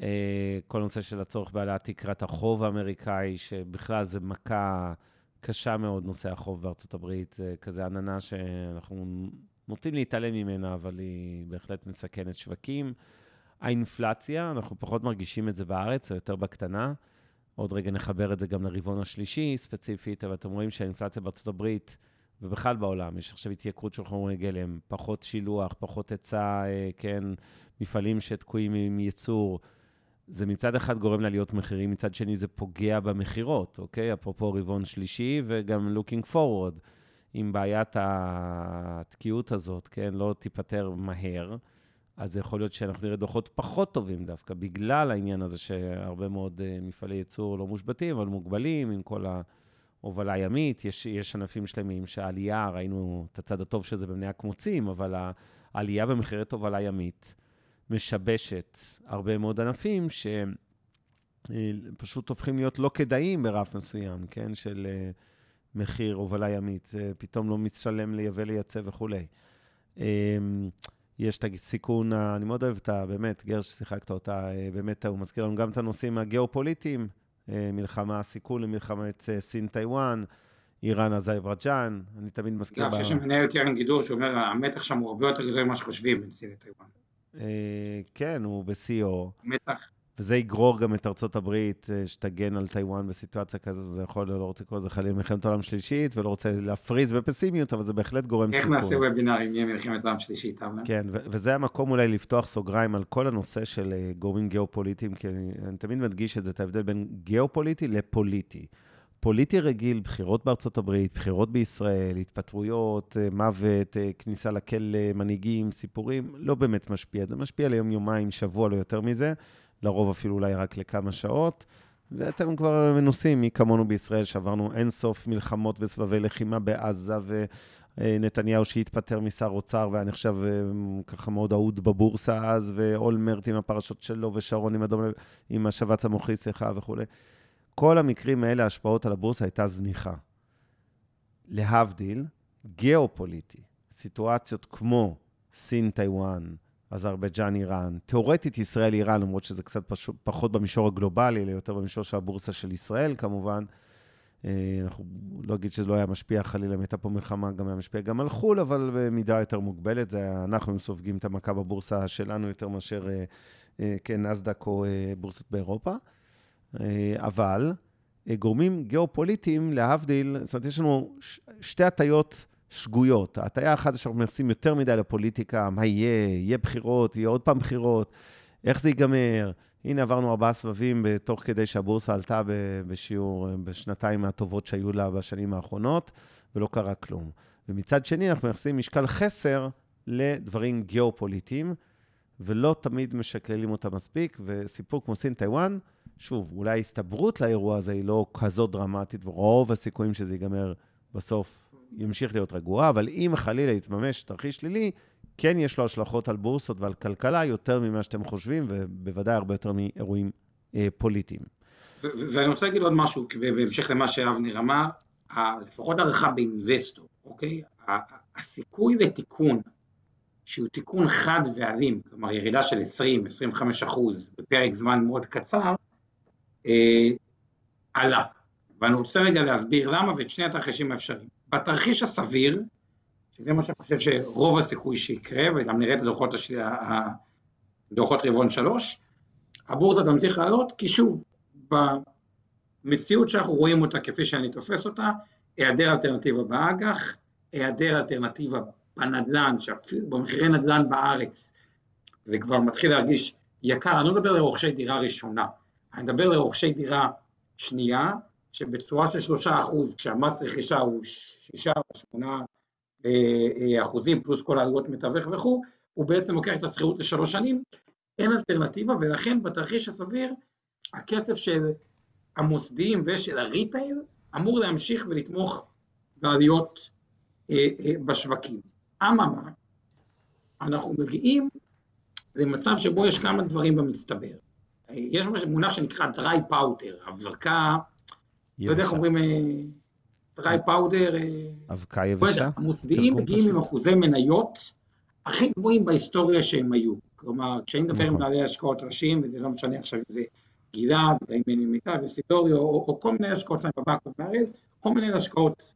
אה, כל נושא של הצורך בהעלאת תקרת החוב האמריקאי, שבכלל זה מכה קשה מאוד, נושא החוב בארצות הברית. זה כזה עננה שאנחנו נוטים להתעלם ממנה, אבל היא בהחלט מסכנת שווקים. האינפלציה, אנחנו פחות מרגישים את זה בארץ, או יותר בקטנה. עוד רגע נחבר את זה גם לרבעון השלישי ספציפית, אבל אתם רואים שהאינפלציה בארצות הברית ובכלל בעולם, יש עכשיו התייקרות של חומרי גלם, פחות שילוח, פחות היצע, אה, כן, מפעלים שתקועים עם ייצור. זה מצד אחד גורם לעליות מחירים, מצד שני זה פוגע במכירות, אוקיי? אפרופו רבעון שלישי וגם looking forward. אם בעיית התקיעות הזאת, כן, לא תיפתר מהר, אז זה יכול להיות שאנחנו נראה דוחות פחות טובים דווקא, בגלל העניין הזה שהרבה מאוד uh, מפעלי ייצור לא מושבתים, אבל מוגבלים עם כל ה... הובלה ימית, יש, יש ענפים שלמים שהעלייה, ראינו את הצד הטוב של זה במני הקמוצים, אבל העלייה במחירי תובלה ימית משבשת הרבה מאוד ענפים שפשוט הופכים להיות לא כדאיים ברף מסוים, כן, של אה, מחיר הובלה ימית, פתאום לא משלם לייבא, לייצא וכולי. אמ, יש את הסיכון, אני מאוד אוהב את ה... באמת, גרשי שיחקת אותה, באמת, הוא מזכיר לנו גם את הנושאים הגיאופוליטיים, מלחמה, סיכון למלחמת סין-טיוואן, איראן, אזרבייג'ן, אני תמיד מזכיר... אגב, שיש שם מנהל קרן גידור שאומר, המתח שם הוא הרבה יותר גדול ממה שחושבים בין סין לטיוואן. כן, הוא בשיאו. מתח. וזה יגרור גם את ארצות הברית, אה, שתגן על טיוואן בסיטואציה כזאת, זה יכול, לא רוצה לקרוא לזה חלילה מלחמת עולם שלישית, ולא רוצה להפריז בפסימיות, אבל זה בהחלט גורם סיכון. איך נעשה וובינר אם יהיה מלחמת עולם שלישית, אבל? כן, וזה המקום אולי לפתוח סוגריים על כל הנושא של אה, גורמים גיאופוליטיים, כי אני, אני תמיד מדגיש את זה, את ההבדל בין גיאופוליטי לפוליטי. פוליטי רגיל, בחירות בארצות הברית, בחירות בישראל, התפטרויות, אה, מוות, כניסה לכלא, מנהיגים, סיפורים, לא באמת משפיע. זה משפיע ליום, יומיים, שבוע, לא יותר מזה. לרוב אפילו אולי רק לכמה שעות. ואתם כבר מנוסים, מי כמונו בישראל, שעברנו אינסוף מלחמות וסבבי לחימה בעזה, ונתניהו שהתפטר משר אוצר והיה נחשב אה, ככה מאוד אהוד בבורסה אז, ואולמרט עם הפרשות שלו, ושרון עם, הדום, עם השבץ המוחי, סליחה, וכולי. כל המקרים האלה, ההשפעות על הבורסה הייתה זניחה. להבדיל, גיאופוליטי, סיטואציות כמו סין, טיוואן, אזרבייג'אן, איראן. תאורטית ישראל, איראן, למרות שזה קצת פשוט, פחות במישור הגלובלי, אלא יותר במישור של הבורסה של ישראל, כמובן. אה, אנחנו לא אגיד שזה לא היה משפיע חלילה, אם הייתה פה מלחמה, גם היה משפיע גם על חו"ל, אבל במידה יותר מוגבלת. זה היה, אנחנו סופגים את המכה בבורסה שלנו יותר מאשר, אה, אה, כן, נסדק או בורסות באירופה. אבל גורמים גיאופוליטיים, להבדיל, זאת אומרת, יש לנו שתי הטיות שגויות. ההטעיה אחת זה שאנחנו מייחסים יותר מדי לפוליטיקה, מה יהיה, יהיה בחירות, יהיה עוד פעם בחירות, איך זה ייגמר. הנה, עברנו ארבעה סבבים תוך כדי שהבורסה עלתה בשיעור, בשנתיים הטובות שהיו לה בשנים האחרונות, ולא קרה כלום. ומצד שני, אנחנו מייחסים משקל חסר לדברים גיאופוליטיים, ולא תמיד משקללים אותם מספיק, וסיפור כמו סין טיוואן, שוב, אולי ההסתברות לאירוע הזה היא לא כזאת דרמטית, ורוב הסיכויים שזה ייגמר בסוף ימשיך להיות רגוע, אבל אם חלילה יתממש תרחיש שלילי, כן יש לו השלכות על בורסות ועל כלכלה יותר ממה שאתם חושבים, ובוודאי הרבה יותר מאירועים אה, פוליטיים. ואני רוצה להגיד עוד משהו, בהמשך למה שאבנר אמר, לפחות הערכה באינבסטור, אוקיי? הסיכוי לתיקון, שהוא תיקון חד ואלים, כלומר ירידה של 20-25 אחוז בפרק זמן מאוד קצר, אה, עלה. ואני רוצה רגע להסביר למה ואת שני התרחישים האפשריים. בתרחיש הסביר, שזה מה שאני חושב שרוב הסיכוי שיקרה, וגם נראה את הדוחות, השל... הדוחות רבעון שלוש, הבורסה תמשיך לעלות, כי שוב, במציאות שאנחנו רואים אותה כפי שאני תופס אותה, היעדר אלטרנטיבה באג"ח, היעדר אלטרנטיבה בנדל"ן, שאפילו במחירי נדל"ן בארץ, זה כבר מתחיל להרגיש יקר, אני לא מדבר לרוכשי דירה ראשונה, אני מדבר לרוכשי דירה שנייה, שבתשואה של שלושה אחוז, כשהמס רכישה הוא שישה או שמונה אה, אה, אחוזים, פלוס כל העלויות מתווך וכו', הוא בעצם לוקח את השכירות לשלוש שנים, אין אלטרנטיבה, ולכן בתרחיש הסביר, הכסף של המוסדיים ושל הריטייל אמור להמשיך ולתמוך בעליות אה, בשווקים. אממה, אנחנו מגיעים למצב שבו יש כמה דברים במצטבר. יש מונח שנקרא dry powder, הברקה לא יודע איך אומרים, דרי אה, פאודר. אה, אבקה יבשה? המוסדיים מגיעים עם אחוזי מניות הכי גבוהים בהיסטוריה שהם היו. כלומר, כשאני מדבר עם נכון. בעלי השקעות ראשיים, וזה לא משנה עכשיו אם זה גלעד, אם זה מיטל וסידוריו, או כל מיני השקעות שם בבאק ומערב, כל מיני השקעות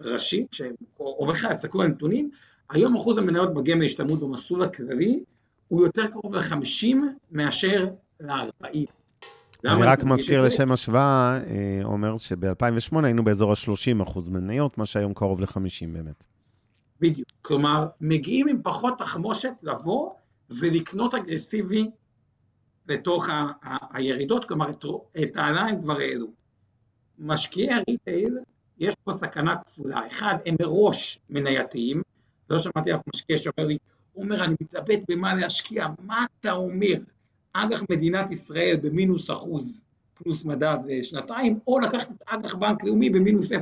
ראשית, או בכלל, תסתכלו על נתונים, היום אחוז המניות בגמל השתלמות במסלול הכללי הוא יותר קרוב ל-50 מאשר ל-40. אני רק מזכיר לשם השוואה, אה, אומר שב-2008 היינו באזור ה-30 אחוז מניות, מה שהיום קרוב ל-50 באמת. בדיוק. כלומר, מגיעים עם פחות תחמושת לבוא ולקנות אגרסיבי לתוך ה- ה- הירידות, כלומר, את, את העלה הם כבר העלו. משקיעי הריטייל, יש פה סכנה כפולה. אחד, הם מראש מנייתיים, לא שמעתי אף משקיע שאומר לי, הוא אומר, אני מתלבט במה להשקיע, מה אתה אומר? אג"ח מדינת ישראל במינוס אחוז פלוס מדד לשנתיים, או לקחת את אג"ח בנק לאומי במינוס 0.8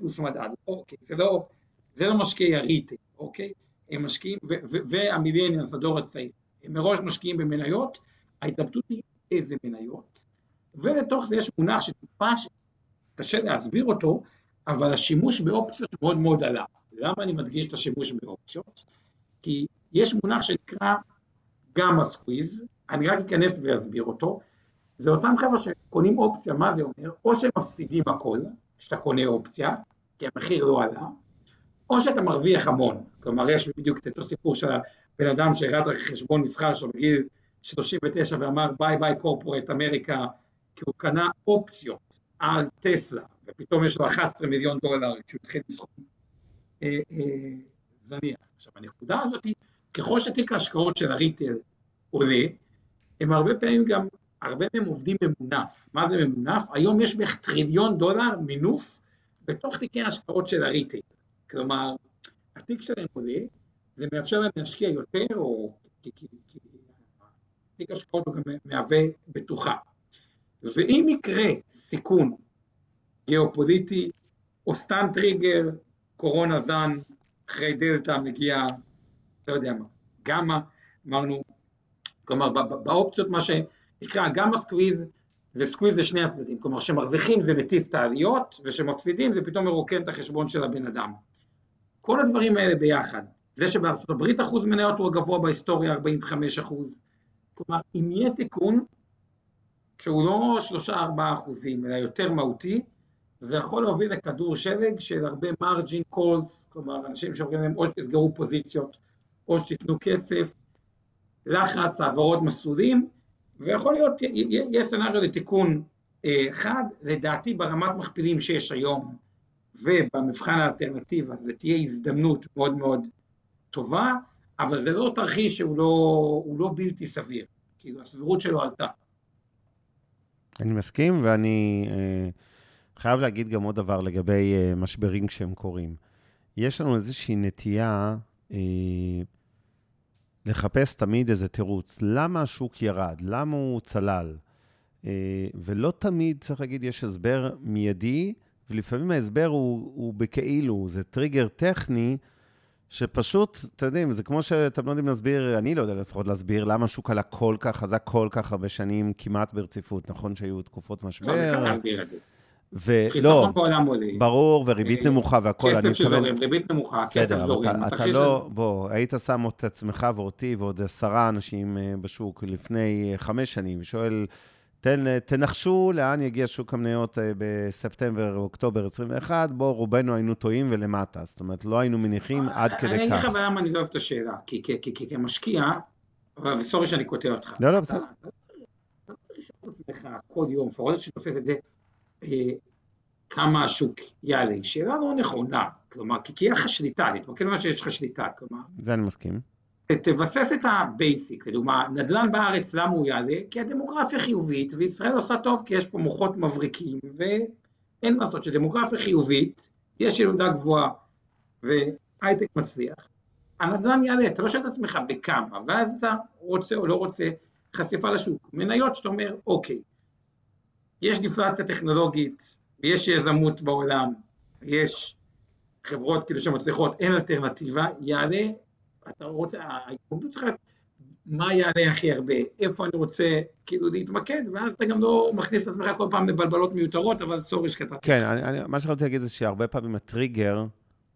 פלוס מדד. אוקיי, זה לא, זה לא משקיעי הריטל, אוקיי? הם משקיעים, והמיליאניאנס, הדור הצעיר, הם מראש משקיעים במניות, ההתלבטות היא איזה מניות, ולתוך זה יש מונח שטיפה קשה להסביר אותו, אבל השימוש באופציות מאוד מאוד עלה. למה אני מדגיש את השימוש באופציות? כי יש מונח שנקרא gamma squeeze, אני רק אכנס ואסביר אותו, זה אותם חבר'ה שקונים אופציה, מה זה אומר? או שהם מפסידים הכל, כשאתה קונה אופציה, כי המחיר לא עלה, או שאתה מרוויח המון. כלומר, יש בדיוק את אותו סיפור של הבן אדם שהראה את חשבון מסחר שלו בגיל 39 ואמר bye bye corporate America, כי הוא קנה אופציות על טסלה, ופתאום יש לו 11 מיליון דולר כשהוא התחיל לסכום אה, אה, זניח. עכשיו, הנקודה הזאת ככל שתיק ההשקעות של הריטל עולה, הם הרבה פעמים גם, הרבה מהם עובדים ממונף. מה זה ממונף? היום יש בערך טריליון דולר מינוף בתוך תיקי ההשקעות של הריטל. כלומר, התיק שלהם עולה, זה מאפשר להם להשקיע יותר, או כי תיק השקעות הוא גם מהווה בטוחה. ואם יקרה סיכון גיאופוליטי, או סתם טריגר, קורונה זן, אחרי דלתא מגיע, לא יודע מה, גמא, אמרנו, כלומר באופציות מה שנקרא gamma squeeze, זה squeeze לשני הצדדים, כלומר שמרוויחים זה מטיס את העליות, ושמפסידים זה פתאום מרוקן את החשבון של הבן אדם. כל הדברים האלה ביחד, זה שבארצות הברית אחוז מניות הוא הגבוה בהיסטוריה, 45 אחוז, כלומר אם יהיה תיקון, שהוא לא 3-4 אחוזים, אלא יותר מהותי, זה יכול להוביל לכדור שלג של הרבה מרג'ין קולס, כלומר אנשים שאומרים להם או שתסגרו פוזיציות או שתקנו כסף, לחץ, העברות מסלולים, ויכול להיות, יש סצנריו לתיקון אה, אחד, לדעתי ברמת מכפילים שיש היום ובמבחן האלטרנטיבה זה תהיה הזדמנות מאוד מאוד טובה, אבל זה לא תרחיש שהוא לא, לא בלתי סביר, כאילו הסבירות שלו עלתה. אני מסכים, ואני אה, חייב להגיד גם עוד דבר לגבי אה, משברים כשהם קורים. יש לנו איזושהי נטייה אה, לחפש תמיד איזה תירוץ. למה השוק ירד? למה הוא צלל? אה, ולא תמיד, צריך להגיד, יש הסבר מיידי, ולפעמים ההסבר הוא, הוא בכאילו, זה טריגר טכני, שפשוט, אתם יודעים, זה כמו שאתם לא יודעים להסביר, אני לא יודע לפחות להסביר, למה השוק עלה כל כך חזק כל כך הרבה שנים, כמעט ברציפות. נכון שהיו תקופות משבר. לא, זה קל להסביר את זה. ולא, חיסכון בעולם עולה. ברור, וריבית אה, נמוכה והכול. כסף שזורם, ריבית נמוכה, כסף זורם. אתה, אתה לא, בוא, היית שם את עצמך ואותי ועוד עשרה אנשים אה, בשוק לפני אה, חמש שנים, ושואל, תן, תנחשו לאן יגיע שוק המניות בספטמבר או אוקטובר 21, בוא, רובנו היינו טועים ולמטה. זאת אומרת, לא היינו מניחים עד כדי כך. אני אגיד לך למה אני לא אוהב את השאלה, כי כמשקיע, וסורי שאני קוטע אותך. לא, לא, בסדר. אתה לא צריך לשאול את עצמך כל יום, לפחות שתופס את זה, כמה השוק יעלה. שאלה לא נכונה, כלומר, כי תהיה לך שליטה, תתמקד במה שיש לך שליטה, כלומר. זה אני מסכים. תבסס את ה basic, לדוגמה, נדל"ן בארץ, למה הוא יעלה? כי הדמוגרפיה חיובית, וישראל עושה טוב כי יש פה מוחות מבריקים, ואין מה לעשות, שדמוגרפיה חיובית, יש ילודה גבוהה, והייטק מצליח, הנדל"ן יעלה, אתה לא שואל את עצמך בכמה, ואז אתה רוצה או לא רוצה חשיפה לשוק. מניות שאתה אומר, אוקיי, יש דיפלציה טכנולוגית, ויש יזמות בעולם, יש חברות כאילו שמצליחות, אין אלטרנטיבה, יעלה, אתה רוצה, ההתמודדות צריכה מה יעלה הכי הרבה, איפה אני רוצה כאילו להתמקד, ואז אתה גם לא מכניס את עצמך כל פעם לבלבלות מיותרות, אבל sorry שקטעתי. כן, אני, אני, מה שרציתי להגיד זה שהרבה פעמים הטריגר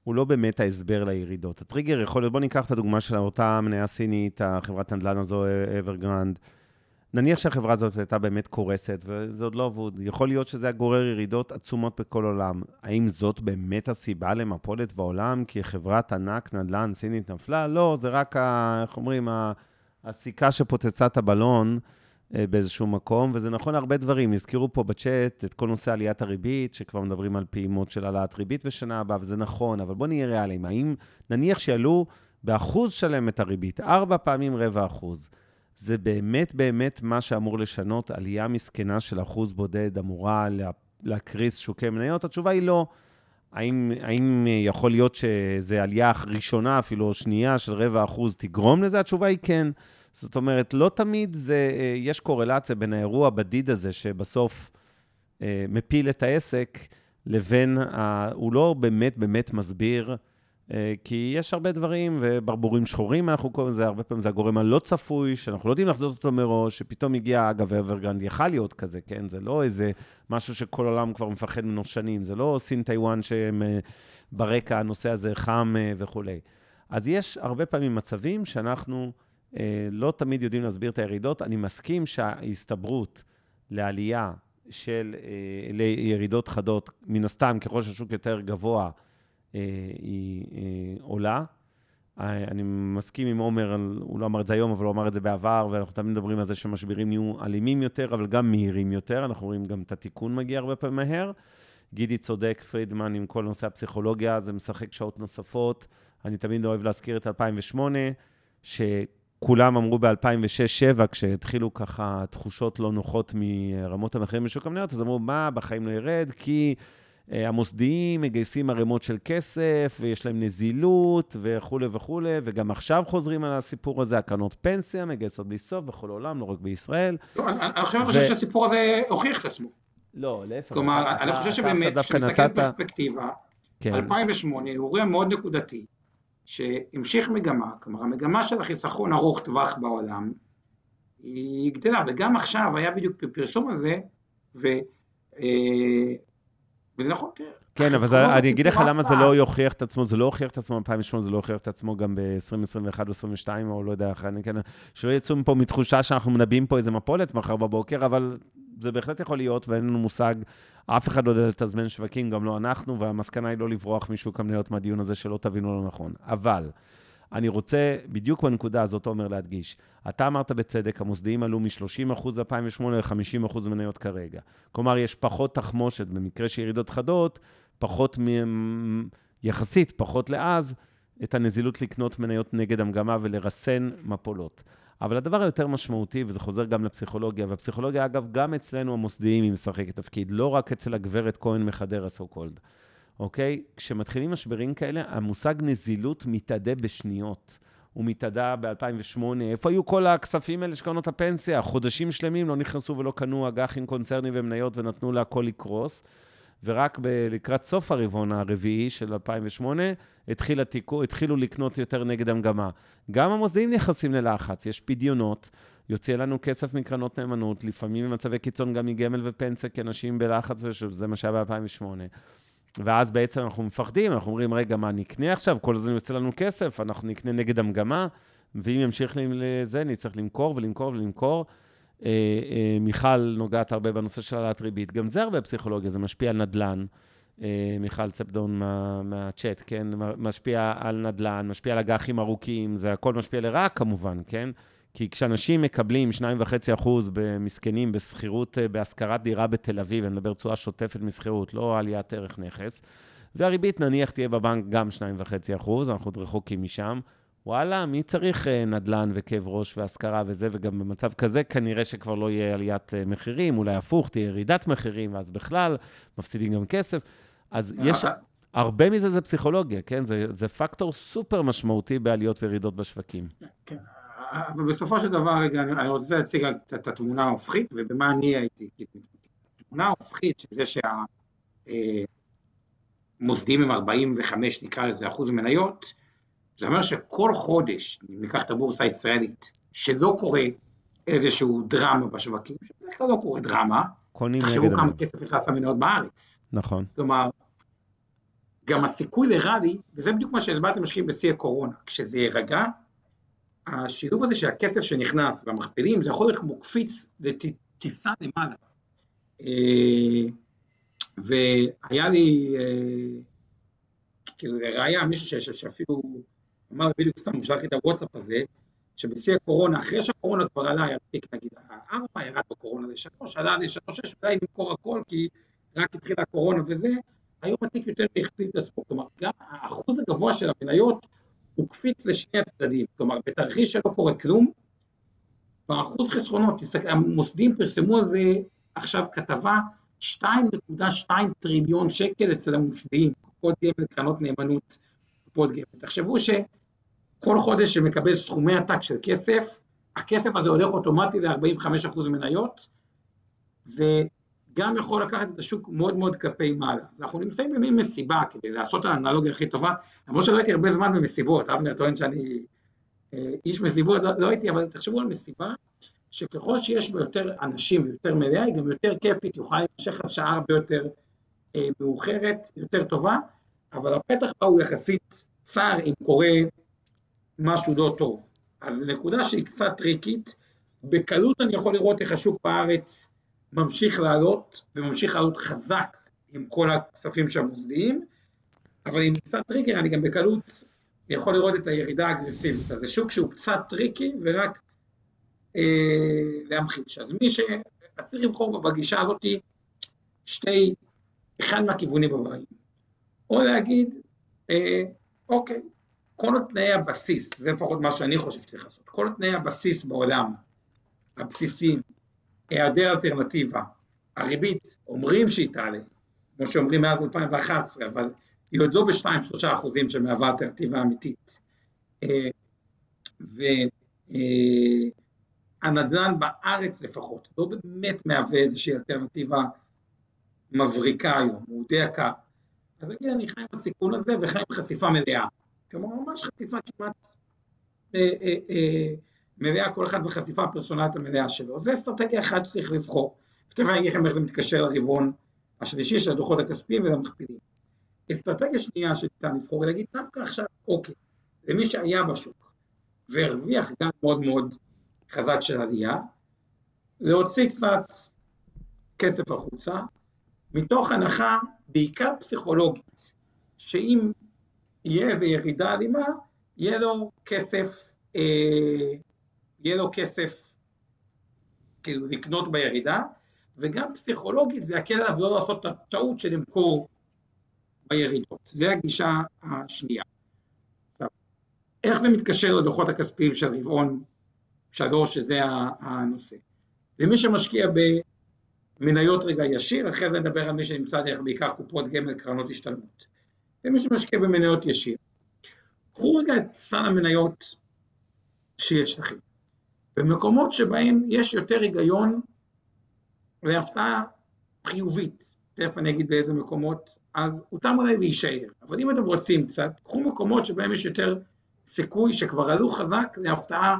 הוא לא באמת ההסבר לירידות. הטריגר יכול להיות, בואו ניקח את הדוגמה של אותה מניה סינית, החברת נדל"ן הזו, אברגרנד. נניח שהחברה הזאת הייתה באמת קורסת, וזה עוד לא אבוד, יכול להיות שזה היה גורר ירידות עצומות בכל עולם. האם זאת באמת הסיבה למפולת בעולם? כי חברת ענק, נדל"ן, סינית נפלה? לא, זה רק, ה, איך אומרים, הסיכה שפוצצה את הבלון אה, באיזשהו מקום, וזה נכון להרבה דברים. הזכירו פה בצ'אט את כל נושא עליית הריבית, שכבר מדברים על פעימות של העלאת ריבית בשנה הבאה, וזה נכון, אבל בואו נהיה ריאליים. האם נניח שיעלו באחוז שלם את הריבית, ארבע פעמים רבע אחוז, זה באמת באמת מה שאמור לשנות, עלייה מסכנה של אחוז בודד אמורה להקריס שוקי מניות? התשובה היא לא. האם, האם יכול להיות שזו עלייה ראשונה, אפילו שנייה, של רבע אחוז תגרום לזה? התשובה היא כן. זאת אומרת, לא תמיד זה, יש קורלציה בין האירוע הבדיד הזה, שבסוף אה, מפיל את העסק, לבין, ה, הוא לא באמת באמת מסביר אה, כי יש הרבה דברים, וברבורים שחורים, אנחנו קוראים לזה, הרבה פעמים זה הגורם הלא צפוי, שאנחנו לא יודעים לחזות אותו מראש, שפתאום הגיע, אגב, אברגרנד יכל להיות כזה, כן? זה לא איזה משהו שכל העולם כבר מפחד ממנו שנים, זה לא סין טיוואן שהם אה, ברקע, הנושא הזה חם אה, וכולי. אז יש הרבה פעמים מצבים שאנחנו אה, לא תמיד יודעים להסביר את הירידות. אני מסכים שההסתברות לעלייה של, אה, לירידות חדות, מן הסתם, ככל שהשוק יותר גבוה, אה, היא אה, עולה. אה, אני מסכים עם עומר, הוא לא אמר את זה היום, אבל הוא אמר את זה בעבר, ואנחנו תמיד מדברים על זה שמשברים יהיו אלימים יותר, אבל גם מהירים יותר. אנחנו רואים גם את התיקון מגיע הרבה פעמים מהר. גידי צודק, פרידמן, עם כל נושא הפסיכולוגיה, זה משחק שעות נוספות. אני תמיד אוהב להזכיר את 2008, שכולם אמרו ב-2006-2007, כשהתחילו ככה תחושות לא נוחות מרמות המחירים בשוק המניות, אז אמרו, מה, בחיים לא ירד, כי... אה, המוסדיים מגייסים ערימות של כסף, ויש להם נזילות וכולי וכולי, וגם עכשיו חוזרים על הסיפור הזה, הקרנות פנסיה מגייסות בלי סוף בכל העולם, לא רק בישראל. לא, אני חושב שהסיפור הזה הוכיח את עצמו. לא, להפך. כלומר, אני חושב שבאמת, כשמסתכל פרספקטיבה, 2008 הוא אירוע מאוד נקודתי, שהמשיך מגמה, כלומר המגמה של החיסכון ארוך טווח בעולם, היא גדלה, וגם עכשיו היה בדיוק פרסום הזה, ו... וזה נכון, תראה. כן, אבל אני אגיד לך למה זה לא יוכיח את עצמו, זה לא הוכיח את עצמו ב-2008, זה לא הוכיח את עצמו גם ב-2021 או 2022, או לא יודע, אני כן, שלא יצאו מפה מתחושה שאנחנו מנבאים פה איזה מפולת מחר בבוקר, אבל זה בהחלט יכול להיות, ואין לנו מושג, אף אחד לא יודע לתזמן שווקים, גם לא אנחנו, והמסקנה היא לא לברוח משוק המניות מהדיון הזה, שלא תבינו לא נכון. אבל, אני רוצה, בדיוק בנקודה הזאת, עומר, להדגיש. אתה אמרת בצדק, המוסדיים עלו מ-30% ב-2008 ל-50% מניות כרגע. כלומר, יש פחות תחמושת, במקרה של ירידות חדות, פחות, מ... יחסית, פחות לאז, את הנזילות לקנות מניות נגד המגמה ולרסן מפולות. אבל הדבר היותר משמעותי, וזה חוזר גם לפסיכולוגיה, והפסיכולוגיה, אגב, גם אצלנו המוסדיים היא משחקת תפקיד, לא רק אצל הגברת כהן מחדרה, so called. אוקיי? כשמתחילים משברים כאלה, המושג נזילות מתאדה בשניות. הוא מתאדה ב-2008. איפה היו כל הכספים האלה של הפנסיה? חודשים שלמים לא נכנסו ולא קנו אג"חים קונצרני ומניות ונתנו להכל לקרוס. ורק ב- לקראת סוף הרבעון הרביעי של 2008, התחיל התיקו, התחילו לקנות יותר נגד המגמה. גם המוסדיים נכנסים ללחץ, יש פדיונות, יוצא לנו כסף מקרנות נאמנות, לפעמים במצבי קיצון גם מגמל ופנסיה, כי אנשים בלחץ, וזה מה שהיה ב-2008. ואז בעצם אנחנו מפחדים, אנחנו אומרים, רגע, מה, נקנה עכשיו? כל הזמן יוצא לנו כסף, אנחנו נקנה נגד המגמה, ואם ימשיך לזה, נצטרך למכור ולמכור ולמכור. אה, אה, מיכל נוגעת הרבה בנושא של העלאת ריבית, גם זה הרבה פסיכולוגיה, זה משפיע על נדל"ן. אה, מיכל ספדון מה, מהצ'אט, כן? משפיע על נדל"ן, משפיע על אג"חים ארוכים, זה הכל משפיע לרעה כמובן, כן? כי כשאנשים מקבלים 2.5% במסכנים בשכירות, בהשכרת דירה בתל אביב, אני מדבר תשואה שוטפת משכירות, לא עליית ערך נכס, והריבית נניח תהיה בבנק גם 2.5%, אנחנו עוד רחוקים משם, וואלה, מי צריך נדל"ן וכאב ראש והשכרה וזה, וגם במצב כזה כנראה שכבר לא יהיה עליית מחירים, אולי הפוך, תהיה ירידת מחירים, ואז בכלל מפסידים גם כסף. אז יש, הרבה מזה זה פסיכולוגיה, כן? זה, זה פקטור סופר משמעותי בעליות וירידות בשווקים. כן, אבל בסופו של דבר, רגע, אני רוצה להציג את התמונה ההופכית ובמה אני הייתי. התמונה ההופכית, שזה שהמוסדים הם 45, נקרא לזה, אחוז מניות, זה אומר שכל חודש, אם ניקח את הבורסה הישראלית, שלא קורה איזשהו דרמה בשווקים, שבדרך כלל לא קורה דרמה, תחשבו כמה כסף נכנס למניות בארץ. נכון. כלומר, גם הסיכוי לראלי, וזה בדיוק מה שהסברתם משקיעים בשיא הקורונה, כשזה יירגע, השילוב הזה של הכסף שנכנס והמכפילים, זה יכול להיות כמו קפיץ לטיסה למעלה. אה, והיה לי, אה, כאילו, לראיה, מישהו שאפילו אמר בדיוק סתם, הוא שלח לי את הוואטסאפ הזה, שבשיא הקורונה, אחרי שהקורונה כבר עלה, היה פיק נגיד ארבע, ירד בקורונה לשלוש, עלה לשלוש, שש, אולי נמכור הכל, כי רק התחילה הקורונה וזה, היום התיק יותר הכפיל את הספורט. כלומר, גם האחוז הגבוה של המניות הוא קפיץ לשני הצדדים. כלומר, בתרחיש שלא קורה כלום, באחוז חסרונות, המוסדים פרסמו על זה עכשיו כתבה, 2.2 טריליון שקל אצל המוסדיים, קופות גמל, קרנות נאמנות, קופות גמל. תחשבו שכל חודש שמקבל סכומי עתק של כסף, הכסף הזה הולך אוטומטי ל-45% מניות, זה גם יכול לקחת את השוק מאוד מאוד כלפי מעלה. אז אנחנו נמצאים במין מסיבה, כדי לעשות את האנלוגיה הכי טובה, למרות שלא הייתי הרבה זמן במסיבות, אבנר טוען שאני אה, איש מסיבות, לא, לא הייתי, אבל תחשבו על מסיבה, שככל שיש בה יותר אנשים ויותר מלאה, היא גם יותר כיפית, יוכל להימשך עד שעה הרבה יותר אה, מאוחרת, יותר טובה, אבל הפתח בה הוא יחסית צר אם קורה משהו לא טוב. אז נקודה שהיא קצת טריקית. בקלות אני יכול לראות איך השוק בארץ ממשיך לעלות, וממשיך לעלות חזק עם כל הכספים שהמוסדיים, אבל עם קצת טריגר אני גם בקלות יכול לראות את הירידה האגרסיבית. אז זה שוק שהוא קצת tricky ורק אה, להמחיש. אז מי שאסיר לבחור בגישה הזאת שתי, אחד מהכיוונים הבאים. או להגיד, אה, אוקיי, כל תנאי הבסיס, זה לפחות מה שאני חושב שצריך לעשות, כל תנאי הבסיס בעולם, הבסיסיים, היעדר אלטרנטיבה, הריבית, אומרים שהיא תעלה, כמו שאומרים מאז 2011, אבל היא עוד לא ב-2-3 אחוזים שמהווה אלטרנטיבה אמיתית. אה, והנדל"ן בארץ לפחות לא באמת מהווה איזושהי אלטרנטיבה מבריקה היום, הוא די יקר. אז נגיד אני חי עם הסיכון הזה וחי עם חשיפה מלאה. כלומר, ממש חשיפה כמעט אה, אה, אה, מלאה, כל אחד וחשיפה הפרסונלית המלאה שלו. זו אסטרטגיה אחת שצריך לבחור. ותכף אני אגיד לכם איך זה מתקשר לרבעון השלישי של הדוחות הכספיים ולמכפילים. אסטרטגיה שנייה שניתן לבחור היא להגיד דווקא עכשיו, אוקיי, למי שהיה בשוק והרוויח גם מאוד מאוד חזק של עלייה, להוציא קצת כסף החוצה, מתוך הנחה בעיקר פסיכולוגית, שאם יהיה איזו ירידה אלימה, יהיה לו כסף, אה, יהיה לו כסף כאילו לקנות בירידה, וגם פסיכולוגית זה יקל עליו לא לעשות את הטעות של למכור בירידות. זה הגישה השנייה. עכשיו, איך זה מתקשר לדוחות הכספיים של רבעון שלוש, שזה הנושא? למי שמשקיע במניות רגע ישיר, אחרי זה נדבר על מי שנמצא דרך בעיקר קופות גמל, קרנות השתלמות. ומי שמשקיע במניות ישיר. קחו רגע את סל המניות שיש לכם. במקומות שבהם יש יותר היגיון והפתעה חיובית, תכף אני אגיד באיזה מקומות, אז אותם אולי להישאר. אבל אם אתם רוצים קצת, קחו מקומות שבהם יש יותר סיכוי שכבר עלו חזק להפתעה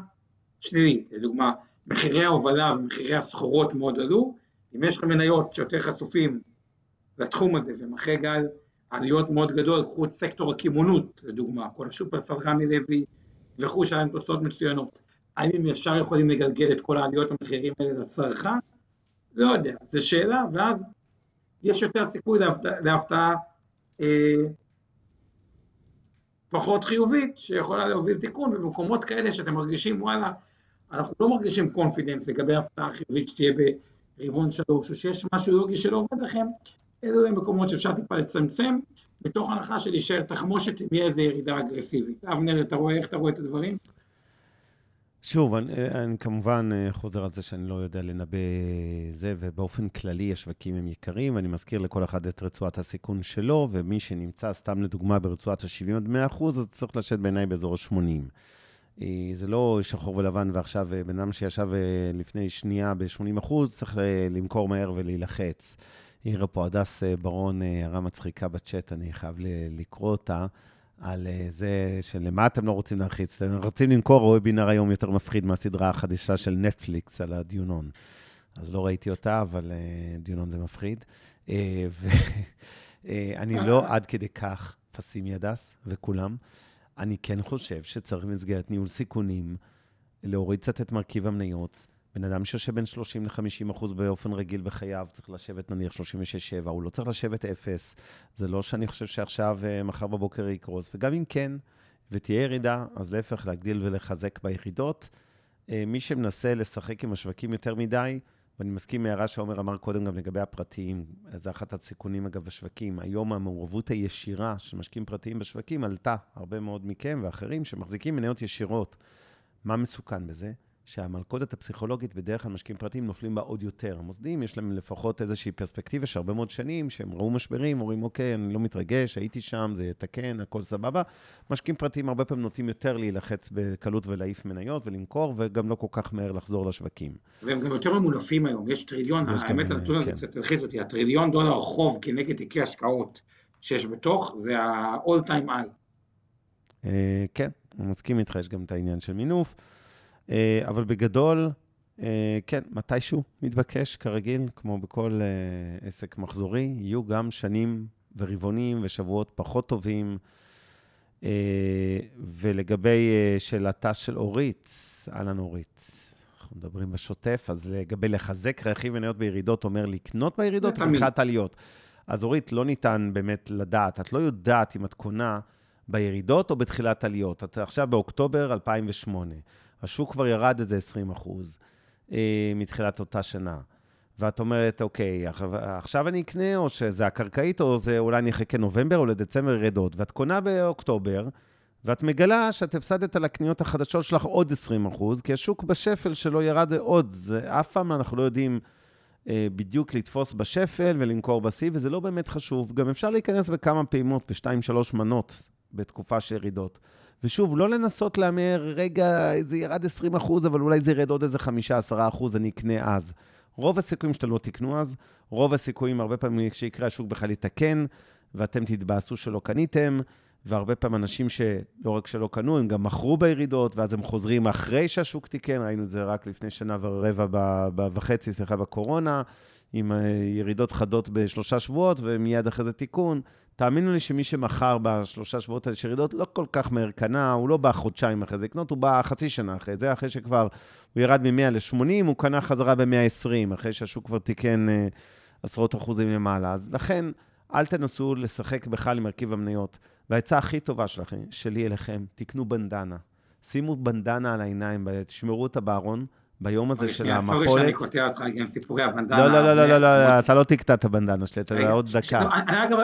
שלילית. לדוגמה, מחירי ההובלה ומחירי הסחורות מאוד עלו, אם יש לכם מניות שיותר חשופים לתחום הזה, ומחרי גל עליות מאוד גדול, קחו את סקטור הקימונות, לדוגמה, כל השופרסל רמי לוי וכו', שהיה להם תוצאות מצוינות. האם הם ישר יכולים לגלגל את כל העליות המחירים האלה לצרכן? לא יודע, זו שאלה, ואז יש יותר סיכוי להפתעה, אה, פחות חיובית, שיכולה להוביל תיקון, ובמקומות כאלה שאתם מרגישים, וואלה, אנחנו לא מרגישים קונפידנס לגבי הפתעה חיובית שתהיה ברבעון שלוש, או שיש משהו לוגי שלא עובד לכם, אלו הם מקומות שאפשר טיפה לצמצם, בתוך הנחה של להישאר תחמושת אם יהיה איזו ירידה אגרסיבית. אבנר, אתה רואה איך אתה רואה את הדברים? שוב, אני, אני כמובן אה, חוזר על זה שאני לא יודע לנבא זה, ובאופן כללי השווקים הם יקרים, ואני מזכיר לכל אחד את רצועת הסיכון שלו, ומי שנמצא, סתם לדוגמה, ברצועת ה-70 עד 100 אחוז, אז צריך לשבת בעיניי באזור ה-80. אה, זה לא שחור ולבן, ועכשיו אה, בן אדם שישב לפני שנייה ב-80 אחוז, צריך למכור מהר ולהילחץ. העירה פה הדס ברון, הערה מצחיקה בצ'אט, אני חייב לקרוא אותה. על אה, זה שלמה אתם לא רוצים להרחיץ, אתם רוצים למכור וובינר היום יותר מפחיד מהסדרה החדשה של נטפליקס על הדיונון. אז לא ראיתי אותה, אבל uh, דיונון זה מפחיד. Uh, ואני לא עד כדי כך פסימי הדס, וכולם. אני כן חושב שצריך במסגרת ניהול סיכונים, להוריד קצת את מרכיב המניות, בן אדם שיושב בין 30 ל-50 אחוז באופן רגיל בחייו, צריך לשבת נניח 36-7, הוא לא צריך לשבת אפס. זה לא שאני חושב שעכשיו, אה, מחר בבוקר יקרוס, וגם אם כן, ותהיה ירידה, אז להפך, להגדיל ולחזק ביחידות. אה, מי שמנסה לשחק עם השווקים יותר מדי, ואני מסכים עם הערה שעומר אמר קודם גם לגבי הפרטיים, זה אחת הסיכונים אגב בשווקים. היום המעורבות הישירה של משקיעים פרטיים בשווקים עלתה. הרבה מאוד מכם ואחרים שמחזיקים מניות ישירות. מה מסוכן בזה? שהמלכודת הפסיכולוגית, בדרך כלל משקיעים פרטיים נופלים בה עוד יותר. המוסדיים, יש להם לפחות איזושהי פרספקטיבה של הרבה מאוד שנים, שהם ראו משברים, אומרים, אוקיי, אני לא מתרגש, הייתי שם, זה יתקן, הכל סבבה. משקיעים פרטיים הרבה פעמים נוטים יותר להילחץ בקלות ולהעיף מניות ולמכור, וגם לא כל כך מהר לחזור לשווקים. והם גם יותר ממונפים היום, יש טריליון, יש האמת, הנתון הזה כן. קצת הלחיץ אותי, הטריליון דולר חוב כנגד תיקי השקעות שיש בתוך, זה ה-all time high. אה, כן, אני מסכים איתך, יש גם את העניין של מינוף. אה, אבל בגדול, אה, כן, מתישהו מתבקש, כרגיל, כמו בכל אה, עסק מחזורי, יהיו גם שנים ורבעונים ושבועות פחות טובים. ולגבי שאלתה של אורית, אהלן אורית, אנחנו מדברים בשוטף, אז לגבי לחזק רכיב מניות בירידות, אומר לקנות בירידות או בתחילת עליות. אז אורית, לא ניתן באמת לדעת. את לא יודעת אם את קונה בירידות או בתחילת עליות. את עכשיו באוקטובר 2008. השוק כבר ירד איזה 20 אחוז אה, מתחילת אותה שנה. ואת אומרת, אוקיי, עכשיו אני אקנה, או שזה הקרקעית, או זה אולי אני אחכה נובמבר או לדצמבר ירדות. ואת קונה באוקטובר, ואת מגלה שאת הפסדת על הקניות החדשות שלך עוד 20 אחוז, כי השוק בשפל שלו ירד עוד. זה, אף פעם אנחנו לא יודעים אה, בדיוק לתפוס בשפל ולמכור בשיא, וזה לא באמת חשוב. גם אפשר להיכנס בכמה פעימות, בשתיים, שלוש מנות, בתקופה של ירידות. ושוב, לא לנסות להמר, רגע, זה ירד 20 אחוז, אבל אולי זה ירד עוד איזה 5-10 אחוז, אני אקנה אז. רוב הסיכויים שאתם לא תקנו אז, רוב הסיכויים, הרבה פעמים כשיקרה השוק בכלל יתקן, ואתם תתבאסו שלא קניתם, והרבה פעמים אנשים שלא רק שלא קנו, הם גם מכרו בירידות, ואז הם חוזרים אחרי שהשוק תיקן, ראינו את זה רק לפני שנה ורבע וחצי, סליחה, בקורונה, עם אה, ירידות חדות בשלושה שבועות, ומיד אחרי זה תיקון. תאמינו לי שמי שמכר בשלושה שבועות האלה של ירידות, לא כל כך מהר קנה, הוא לא בא חודשיים אחרי זה לקנות, הוא בא חצי שנה אחרי זה, אחרי שכבר הוא ירד מ-100 ל-80, הוא קנה חזרה ב-120, אחרי שהשוק כבר תיקן אה, עשרות אחוזים למעלה. אז לכן, אל תנסו לשחק בכלל עם מרכיב המניות. והעצה הכי טובה שלכם, שלי אליכם, תקנו בנדנה. שימו בנדנה על העיניים, תשמרו אותה בארון, ביום הזה של המפולת. סורי שאני קוטע אותך עם סיפורי הבנדנה. לא, לא, לא, לא, לא, אתה לא תקטע את הבנדנה שלי, אתה עוד דקה. אני אגב,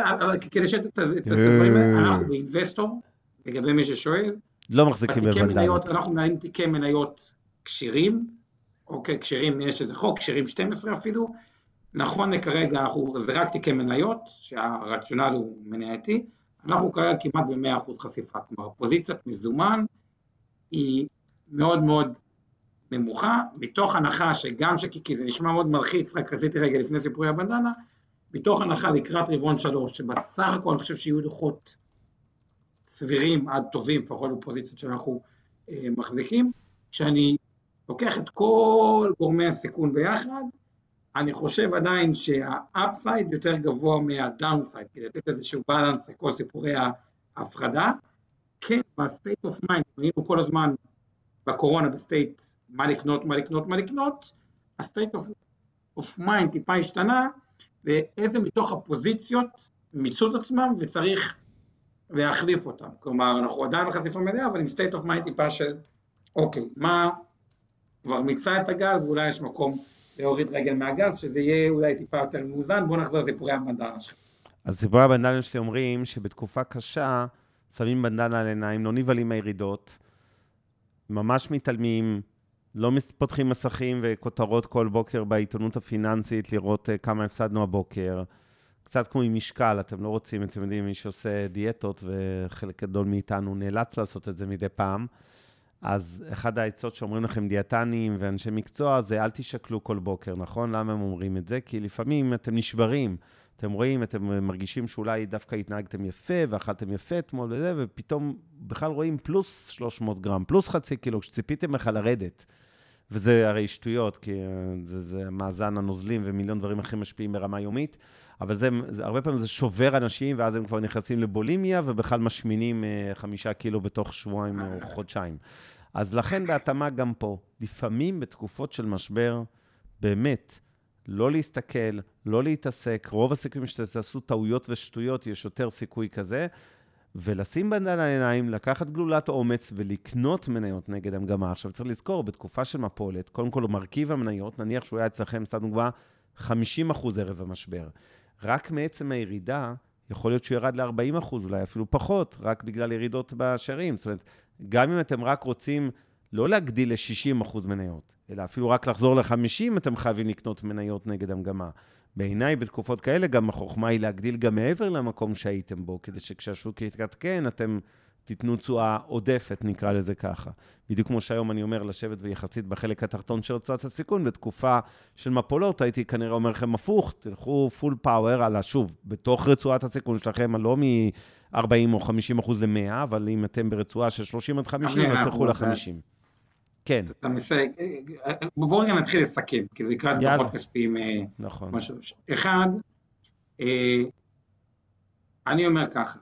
כדי שאת הדברים האלה, אנחנו באינבסטור, לגבי מי ששואל, לא מחזיקים בבנדנות. אנחנו מנהלים תיקי מניות כשירים, אוקיי, כשירים, יש איזה חוק, כשירים 12 אפילו. נכון לכרגע, זה רק תיקי מניות, שהרציונל הוא מנייתי. אנחנו כרגע כמעט ב-100% חשיפה, כלומר פוזיציית מזומן היא מאוד מאוד נמוכה, מתוך הנחה שגם ש... כי זה נשמע מאוד מלחיץ, רק רציתי רגע לפני סיפורי הבנדנה, מתוך הנחה לקראת רבעון שלוש, שבסך הכל אני חושב שיהיו דוחות סבירים עד טובים, לפחות בפוזיציות שאנחנו אה, מחזיקים, שאני לוקח את כל גורמי הסיכון ביחד, אני חושב עדיין שה upside יותר גבוה מה downside, כדי לתת איזשהו balance לכל סיפורי ההפחדה. כן, ב state of mind, היינו כל הזמן בקורונה ב state מה לקנות, מה לקנות, מה לקנות, ה state of mind טיפה השתנה, ואיזה מתוך הפוזיציות מיצו את עצמם וצריך להחליף אותם. כלומר, אנחנו עדיין בחשיפה מלאה, אבל עם state of mind טיפה של, אוקיי, מה כבר מיצה את הגל, ואולי יש מקום להוריד רגל מהגז, שזה יהיה אולי טיפה יותר מאוזן. בואו נחזור לסיפורי הבנדנה שלכם. אז סיפורי הבנדנה שלי אומרים שבתקופה קשה שמים בנדנה על עיניים, לא נבהלים מהירידות, ממש מתעלמים, לא פותחים מסכים וכותרות כל בוקר בעיתונות הפיננסית לראות אה, כמה הפסדנו הבוקר. קצת כמו עם משקל, אתם לא רוצים, אתם יודעים, מי שעושה דיאטות, וחלק גדול מאיתנו נאלץ לעשות את זה מדי פעם. אז אחד העצות שאומרים לכם דיאטנים ואנשי מקצוע זה אל תשקלו כל בוקר, נכון? למה הם אומרים את זה? כי לפעמים אתם נשברים. אתם רואים, אתם מרגישים שאולי דווקא התנהגתם יפה ואכלתם יפה אתמול וזה, ופתאום בכלל רואים פלוס 300 גרם, פלוס חצי קילו, כשציפיתם בכלל לרדת. וזה הרי שטויות, כי זה, זה מאזן הנוזלים ומיליון דברים אחרים משפיעים ברמה יומית, אבל זה, זה, הרבה פעמים זה שובר אנשים, ואז הם כבר נכנסים לבולימיה, ובכלל משמינים אה, חמישה קילו בתוך שבועיים או חודשיים. אז לכן בהתאמה גם פה, לפעמים בתקופות של משבר, באמת, לא להסתכל, לא להתעסק, רוב הסיכויים שתעשו טעויות ושטויות, יש יותר סיכוי כזה, ולשים בנדן העיניים, לקחת גלולת אומץ ולקנות מניות נגד המגמה. עכשיו, צריך לזכור, בתקופה של מפולת, קודם כל, מרכיב המניות, נניח שהוא היה אצלכם, סתם דוגמה, 50 אחוז ערב המשבר. רק מעצם הירידה, יכול להיות שהוא ירד ל-40 אחוז, אולי אפילו פחות, רק בגלל ירידות בשערים. זאת אומרת, גם אם אתם רק רוצים לא להגדיל ל-60% מניות, אלא אפילו רק לחזור ל-50, אתם חייבים לקנות מניות נגד המגמה. בעיניי, בתקופות כאלה, גם החוכמה היא להגדיל גם מעבר למקום שהייתם בו, כדי שכשהשוק יתעדכן, אתם תיתנו תשואה עודפת, נקרא לזה ככה. בדיוק כמו שהיום אני אומר לשבת יחסית בחלק התחתון של רצועת הסיכון, בתקופה של מפולות, הייתי כנראה אומר לכם הפוך, תלכו פול פאוור על, שוב, בתוך רצועת הסיכון שלכם, לא מ-40 או 50 אחוז ל-100, אבל אם אתם ברצועה של 30 עד 50, אז תלכו ל-50. כן. אתה מסייג, בואו רגע נתחיל לסכם, כאילו לקראת דוחות כספיים. אה, נכון. אחד, אה, אני אומר ככה,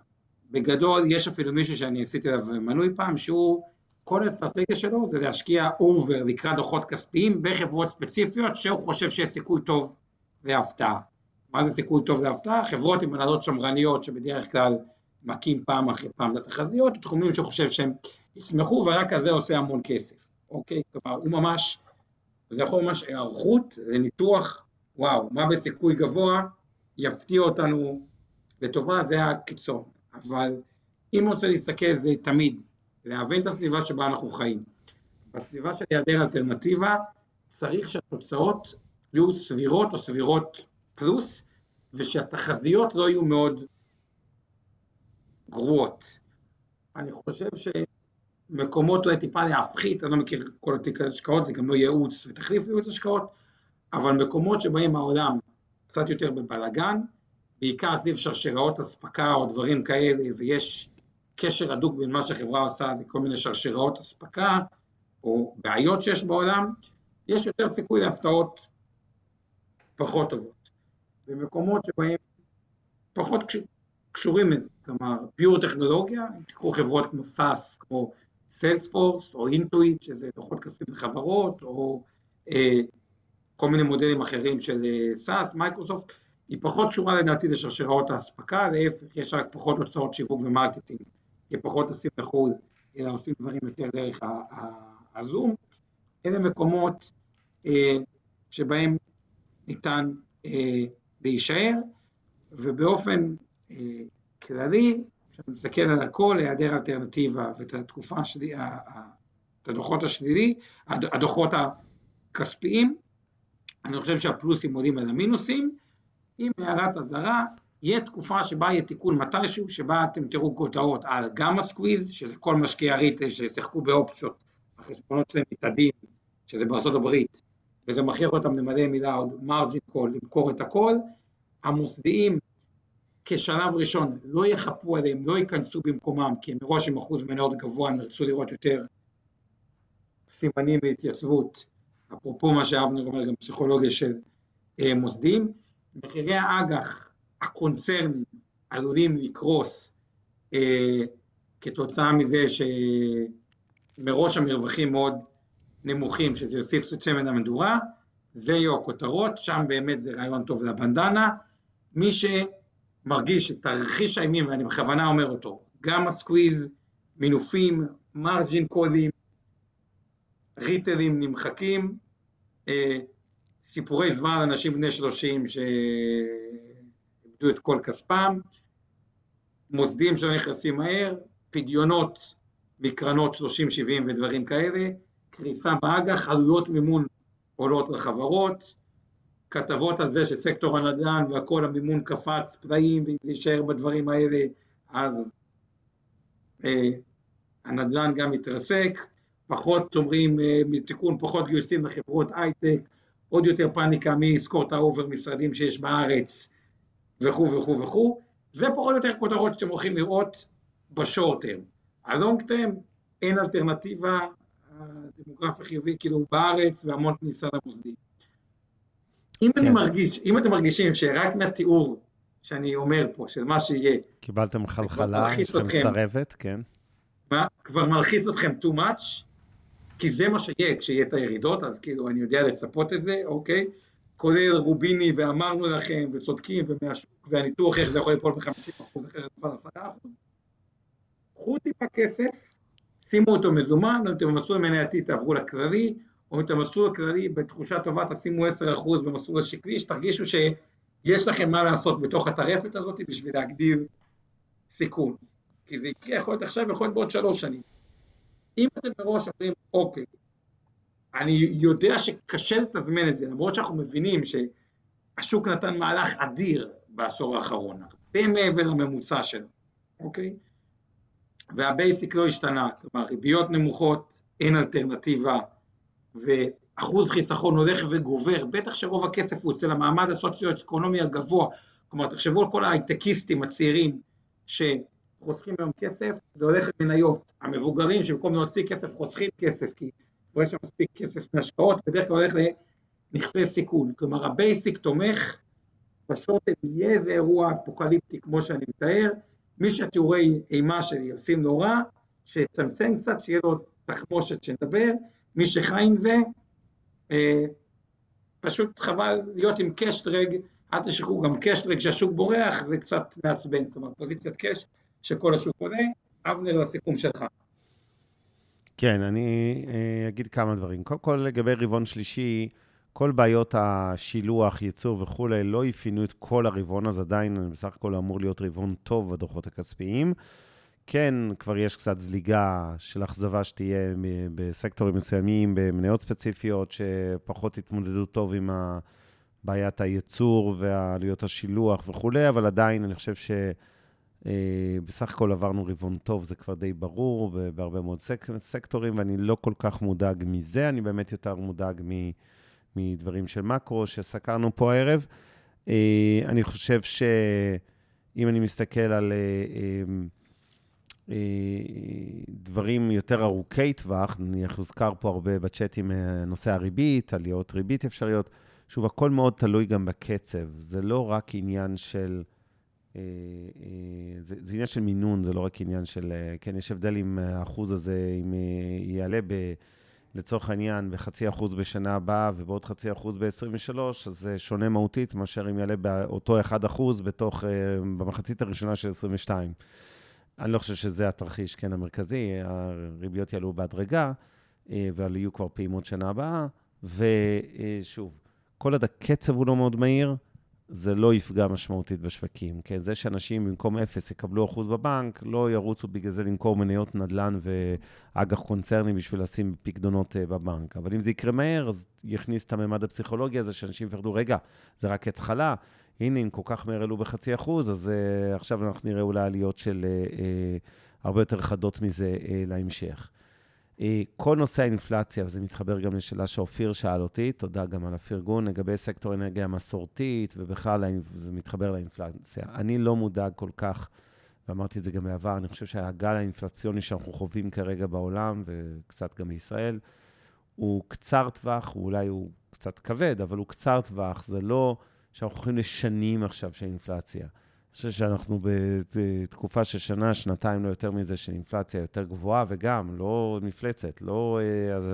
בגדול, יש אפילו מישהו שאני עשיתי עליו מנוי פעם, שהוא, כל האסטרטגיה שלו זה להשקיע אובר לקראת דוחות כספיים בחברות ספציפיות שהוא חושב שיש סיכוי טוב להפתעה. מה זה סיכוי טוב להפתעה? חברות עם מנהלות שמרניות שבדרך כלל מכים פעם אחרי פעם את התחזיות, תחומים שהוא חושב שהם יצמחו ורק כזה עושה המון כסף, אוקיי? כלומר, הוא ממש, זה יכול ממש היערכות לניתוח, וואו, מה בסיכוי גבוה יפתיע אותנו לטובה, זה הקיצון. אבל אם רוצה להסתכל זה תמיד, להבין את הסביבה שבה אנחנו חיים. בסביבה של היעדר אלטרנטיבה, צריך שהתוצאות יהיו סבירות או סבירות פלוס, ושהתחזיות לא יהיו מאוד גרועות. אני חושב שמקומות אולי טיפה להפחית, אני לא מכיר כל התיק ההשקעות, זה גם לא ייעוץ ותחליף ייעוץ השקעות, אבל מקומות שבהם העולם קצת יותר בבלאגן, בעיקר סביב שרשראות אספקה או דברים כאלה, ויש קשר הדוק בין מה שהחברה עושה לכל מיני שרשראות אספקה, או בעיות שיש בעולם, יש יותר סיכוי להפתעות פחות טובות. במקומות שבהם פחות קשורים לזה, כלומר pure טכנולוגיה, אם תיקחו חברות כמו SaaS, כמו סיילספורס או אינטואיט, שזה דוחות כספים לחברות, או אה, כל מיני מודלים אחרים של SaaS, אה, מייקרוסופט, היא פחות קשורה לדעתי לשרשראות האספקה, להפך, יש רק פחות הוצאות שיווק ו marketing, כי פחות טסים לחו"ל, אלא עושים דברים יותר דרך הזום. אלה מקומות אה, שבהם ניתן אה, להישאר, ובאופן אה, כללי, כשאתה מסתכל על הכל, היעדר אלטרנטיבה ואת התקופה השלי, את הדוחות השלילי, הדוחות הכספיים, אני חושב שהפלוסים עולים על המינוסים, עם הערת אזהרה, יהיה תקופה שבה יהיה תיקון מתישהו, שבה אתם תראו כותרות על gamma squeeze, שזה כל משקיעי ה retail ששיחקו באופציות, החשבונות שלהם מתאדים, שזה בארצות הברית, וזה מכריח אותם למלא מילה עוד מרג'ין קול, למכור את הכל, המוסדיים כשלב ראשון לא יחפו עליהם, לא ייכנסו במקומם, כי מראש עם אחוז מניות גבוה, הם ירצו לראות יותר סימנים להתייצבות, אפרופו מה שאבנר אומר, גם פסיכולוגיה של אה, מוסדיים. מחירי האג"ח הקונצרנים עלולים לקרוס אה, כתוצאה מזה שמראש המרווחים מאוד נמוכים, שזה יוסיף שמן המדורה, זה יהיו הכותרות, שם באמת זה רעיון טוב לבנדנה. מי שמרגיש את תרחיש האימים, ואני בכוונה אומר אותו, גם הסקוויז, מינופים, מרג'ין קודים, ריטלים נמחקים, אה, סיפורי זמן אנשים בני 30 שאיבדו את כל כספם, מוסדים שלא נכנסים מהר, פדיונות מקרנות 30-70 ודברים כאלה, קריסה באג"ח, עלויות מימון עולות לחברות, כתבות על זה שסקטור הנדל"ן והכל המימון קפץ פלאים, ואם זה יישאר בדברים האלה אז אה, הנדל"ן גם מתרסק, פחות אומרים אה, מתיקון, פחות גיוסים לחברות הייטק, עוד יותר פאניקה מי יזכור את ה over משרדים שיש בארץ וכו' וכו' וכו', זה פחות או יותר כותרות שאתם הולכים לראות בשורט טרם. הלונג טרם אין אלטרנטיבה, הדמוגרפיה חיובית כאילו בארץ והמון כניסה למוסדים. אם כן. אני מרגיש, אם אתם מרגישים שרק מהתיאור שאני אומר פה, של מה שיהיה, קיבלתם חלחלה, יש לכם צרבת, כן. מה? כבר מלחיץ אתכם too much, כי זה מה שיהיה כשיהיה את הירידות, אז כאילו אני יודע לצפות את זה, אוקיי? כולל רוביני ואמרנו לכם, וצודקים, ומהשוק, והניתוח איך זה יכול ליפול ב-50%, אחרי זה כבר 10%. קחו טיפה כסף, שימו אותו מזומן, אם אתם במסלול מנייתי תעברו לכללי, או אם אתם במסלול הכללי בתחושה טובה תשימו 10% במסלול השקלי, שתרגישו שיש לכם מה לעשות בתוך הטרפת הזאת בשביל להגדיל סיכון. כי זה יקרה יכול להיות עכשיו, יכול להיות בעוד שלוש שנים. אם אתם מראש אומרים, אוקיי, אני יודע שקשה לתזמן את זה, למרות שאנחנו מבינים שהשוק נתן מהלך אדיר בעשור האחרון, הרבה מעבר לממוצע שלו, אוקיי? והבייסיק לא השתנה, כלומר ריביות נמוכות, אין אלטרנטיבה, ואחוז חיסכון הולך וגובר, בטח שרוב הכסף הוא אצל המעמד הסוציו-אקונומי הגבוה, כלומר תחשבו על כל ההייטקיסטים הצעירים שחוסכים היום כסף, זה הולך למניות. המבוגרים שבמקום להוציא כסף חוסכים כסף, כי כבר יש מספיק כסף מהשקעות, בדרך כלל הולך לנכסי סיכון. כלומר ה basic תומך, פשוט יהיה איזה אירוע אפוקליפטי כמו שאני מתאר, מי שהתיאורי אימה שלי עושים לו רע, שיצמצם קצת, שיהיה לו תחמושת שנדבר, מי שחי עם זה, אה, פשוט חבל להיות עם cash drag, אל תשכחו גם cash drag כשהשוק בורח, זה קצת מעצבן, אומרת פוזיציית cash שכל השוק עולה. אבנר, לסיכום שלך. כן, אני אה, אגיד כמה דברים. קודם כל, לגבי רבעון שלישי, כל בעיות השילוח, ייצור וכולי, לא אפינו את כל הרבעון, אז עדיין בסך הכל אמור להיות רבעון טוב בדוחות הכספיים. כן, כבר יש קצת זליגה של אכזבה שתהיה בסקטורים מסוימים, במניות ספציפיות, שפחות התמודדו טוב עם בעיית הייצור ועלויות השילוח וכולי, אבל עדיין אני חושב שבסך אה, הכל עברנו רבעון טוב, זה כבר די ברור, בהרבה מאוד סק, סקטורים, ואני לא כל כך מודאג מזה, אני באמת יותר מודאג מדברים של מקרו שסקרנו פה הערב. אה, אני חושב שאם אני מסתכל על... אה, דברים יותר ארוכי טווח, נניח הוזכר פה הרבה בצ'אטים אה, נושא הריבית, עליות ריבית אפשריות. שוב, הכל מאוד תלוי גם בקצב. זה לא רק עניין של... אה, זה, זה עניין של מינון, זה לא רק עניין של... כן, יש הבדל אם האחוז הזה, אם יעלה ב... לצורך העניין, בחצי אחוז בשנה הבאה ובעוד חצי אחוז ב-23, אז זה שונה מהותית מאשר אם יעלה באותו 1 אחוז בתוך, במחצית הראשונה של 22. אני לא חושב שזה התרחיש, כן, המרכזי. הריביות יעלו בהדרגה, אה, אבל יהיו כבר פעימות שנה הבאה. ושוב, כל עוד הקצב הוא לא מאוד מהיר, זה לא יפגע משמעותית בשווקים. כן, זה שאנשים במקום אפס יקבלו אחוז בבנק, לא ירוצו בגלל זה למכור מניות נדל"ן ואג"ח קונצרני בשביל לשים פקדונות אה, בבנק. אבל אם זה יקרה מהר, אז יכניס את הממד הפסיכולוגי הזה, שאנשים יפחדו, רגע, זה רק התחלה. הנה, אם כל כך מהר עלו בחצי אחוז, אז uh, עכשיו אנחנו נראה אולי עליות של uh, uh, הרבה יותר חדות מזה uh, להמשך. Uh, כל נושא האינפלציה, וזה מתחבר גם לשאלה שאופיר שאל אותי, תודה גם על הפרגון, לגבי סקטור אנרגיה המסורתית, ובכלל זה מתחבר לאינפלציה. אני לא מודאג כל כך, ואמרתי את זה גם בעבר, אני חושב שהגל האינפלציוני שאנחנו חווים כרגע בעולם, וקצת גם בישראל, הוא קצר טווח, אולי הוא קצת כבד, אבל הוא קצר טווח, זה לא... שאנחנו הולכים לשנים עכשיו של אינפלציה. אני חושב שאנחנו בתקופה של שנה, שנתיים, לא יותר מזה, של אינפלציה יותר גבוהה, וגם, לא מפלצת, לא... אה, אז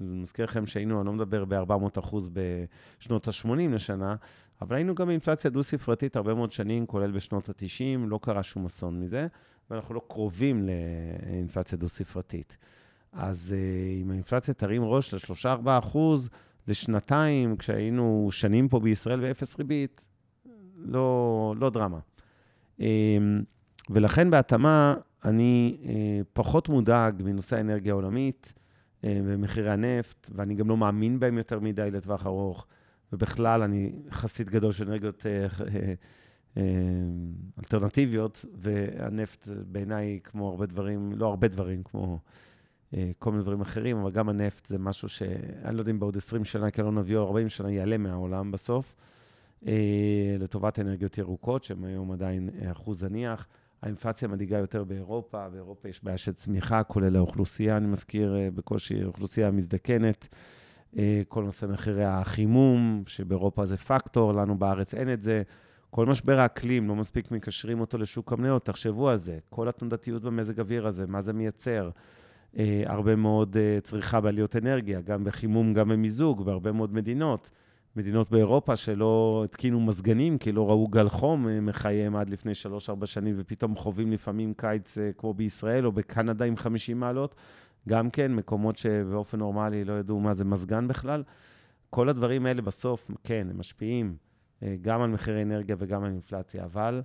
אני מזכיר לכם שהיינו, אני לא מדבר ב-400 אחוז בשנות ה-80 לשנה, אבל היינו גם באינפלציה דו-ספרתית הרבה מאוד שנים, כולל בשנות ה-90, לא קרה שום אסון מזה, ואנחנו לא קרובים לאינפלציה דו-ספרתית. אז אה, אם האינפלציה תרים ראש ל-3-4 אחוז, לשנתיים, כשהיינו שנים פה בישראל באפס ריבית, לא, לא דרמה. אמ, ולכן בהתאמה, אני אה, פחות מודאג מנושא האנרגיה העולמית אה, ומחירי הנפט, ואני גם לא מאמין בהם יותר מדי לטווח ארוך, ובכלל, אני חסיד גדול של אנרגיות אה, אלטרנטיביות, והנפט בעיניי, כמו הרבה דברים, לא הרבה דברים, כמו כל מיני דברים אחרים, אבל גם הנפט זה משהו שאני לא יודע אם בעוד 20 שנה, כי לא נביא 40 שנה, יעלה מהעולם בסוף, אה, לטובת אנרגיות ירוקות, שהן היום עדיין אה, אחוז זניח. האינפלציה מדאיגה יותר באירופה, באירופה יש בעיה של צמיחה, כולל האוכלוסייה, אני מזכיר, בקושי אוכלוסייה מזדקנת. כל נושא מחירי החימום, שבאירופה זה פקטור, לנו בארץ אין את זה. כל משבר האקלים, לא מספיק מקשרים אותו לשוק המניות, תחשבו על זה. כל התנודתיות במזג אוויר הזה, מה זה מייצר. אה, הרבה מאוד אה, צריכה בעליות אנרגיה, גם בחימום, גם במיזוג, בהרבה מאוד מדינות. מדינות באירופה שלא התקינו מזגנים, כי לא ראו גל חום אה, מחייהם עד לפני 3-4 שנים, ופתאום חווים לפעמים קיץ כמו בישראל, או בקנדה עם 50 מעלות. גם כן, מקומות שבאופן נורמלי לא ידעו מה זה מזגן בכלל. כל הדברים האלה בסוף, כן, הם משפיעים גם על מחירי אנרגיה וגם על אינפלציה, אבל,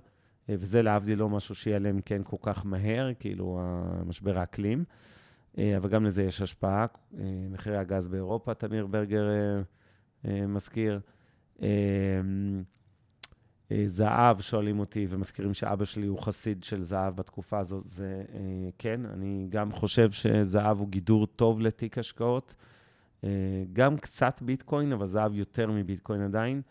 וזה להבדיל לא משהו שיעלם כן כל כך מהר, כאילו המשבר האקלים. אה, אבל גם לזה יש השפעה. אה, מחירי הגז באירופה, תמיר ברגר אה, מזכיר. זהב, שואלים אותי ומזכירים שאבא שלי הוא חסיד של זהב בתקופה הזו, זה כן, אני גם חושב שזהב הוא גידור טוב לתיק השקעות. גם קצת ביטקוין, אבל זהב יותר מביטקוין עדיין.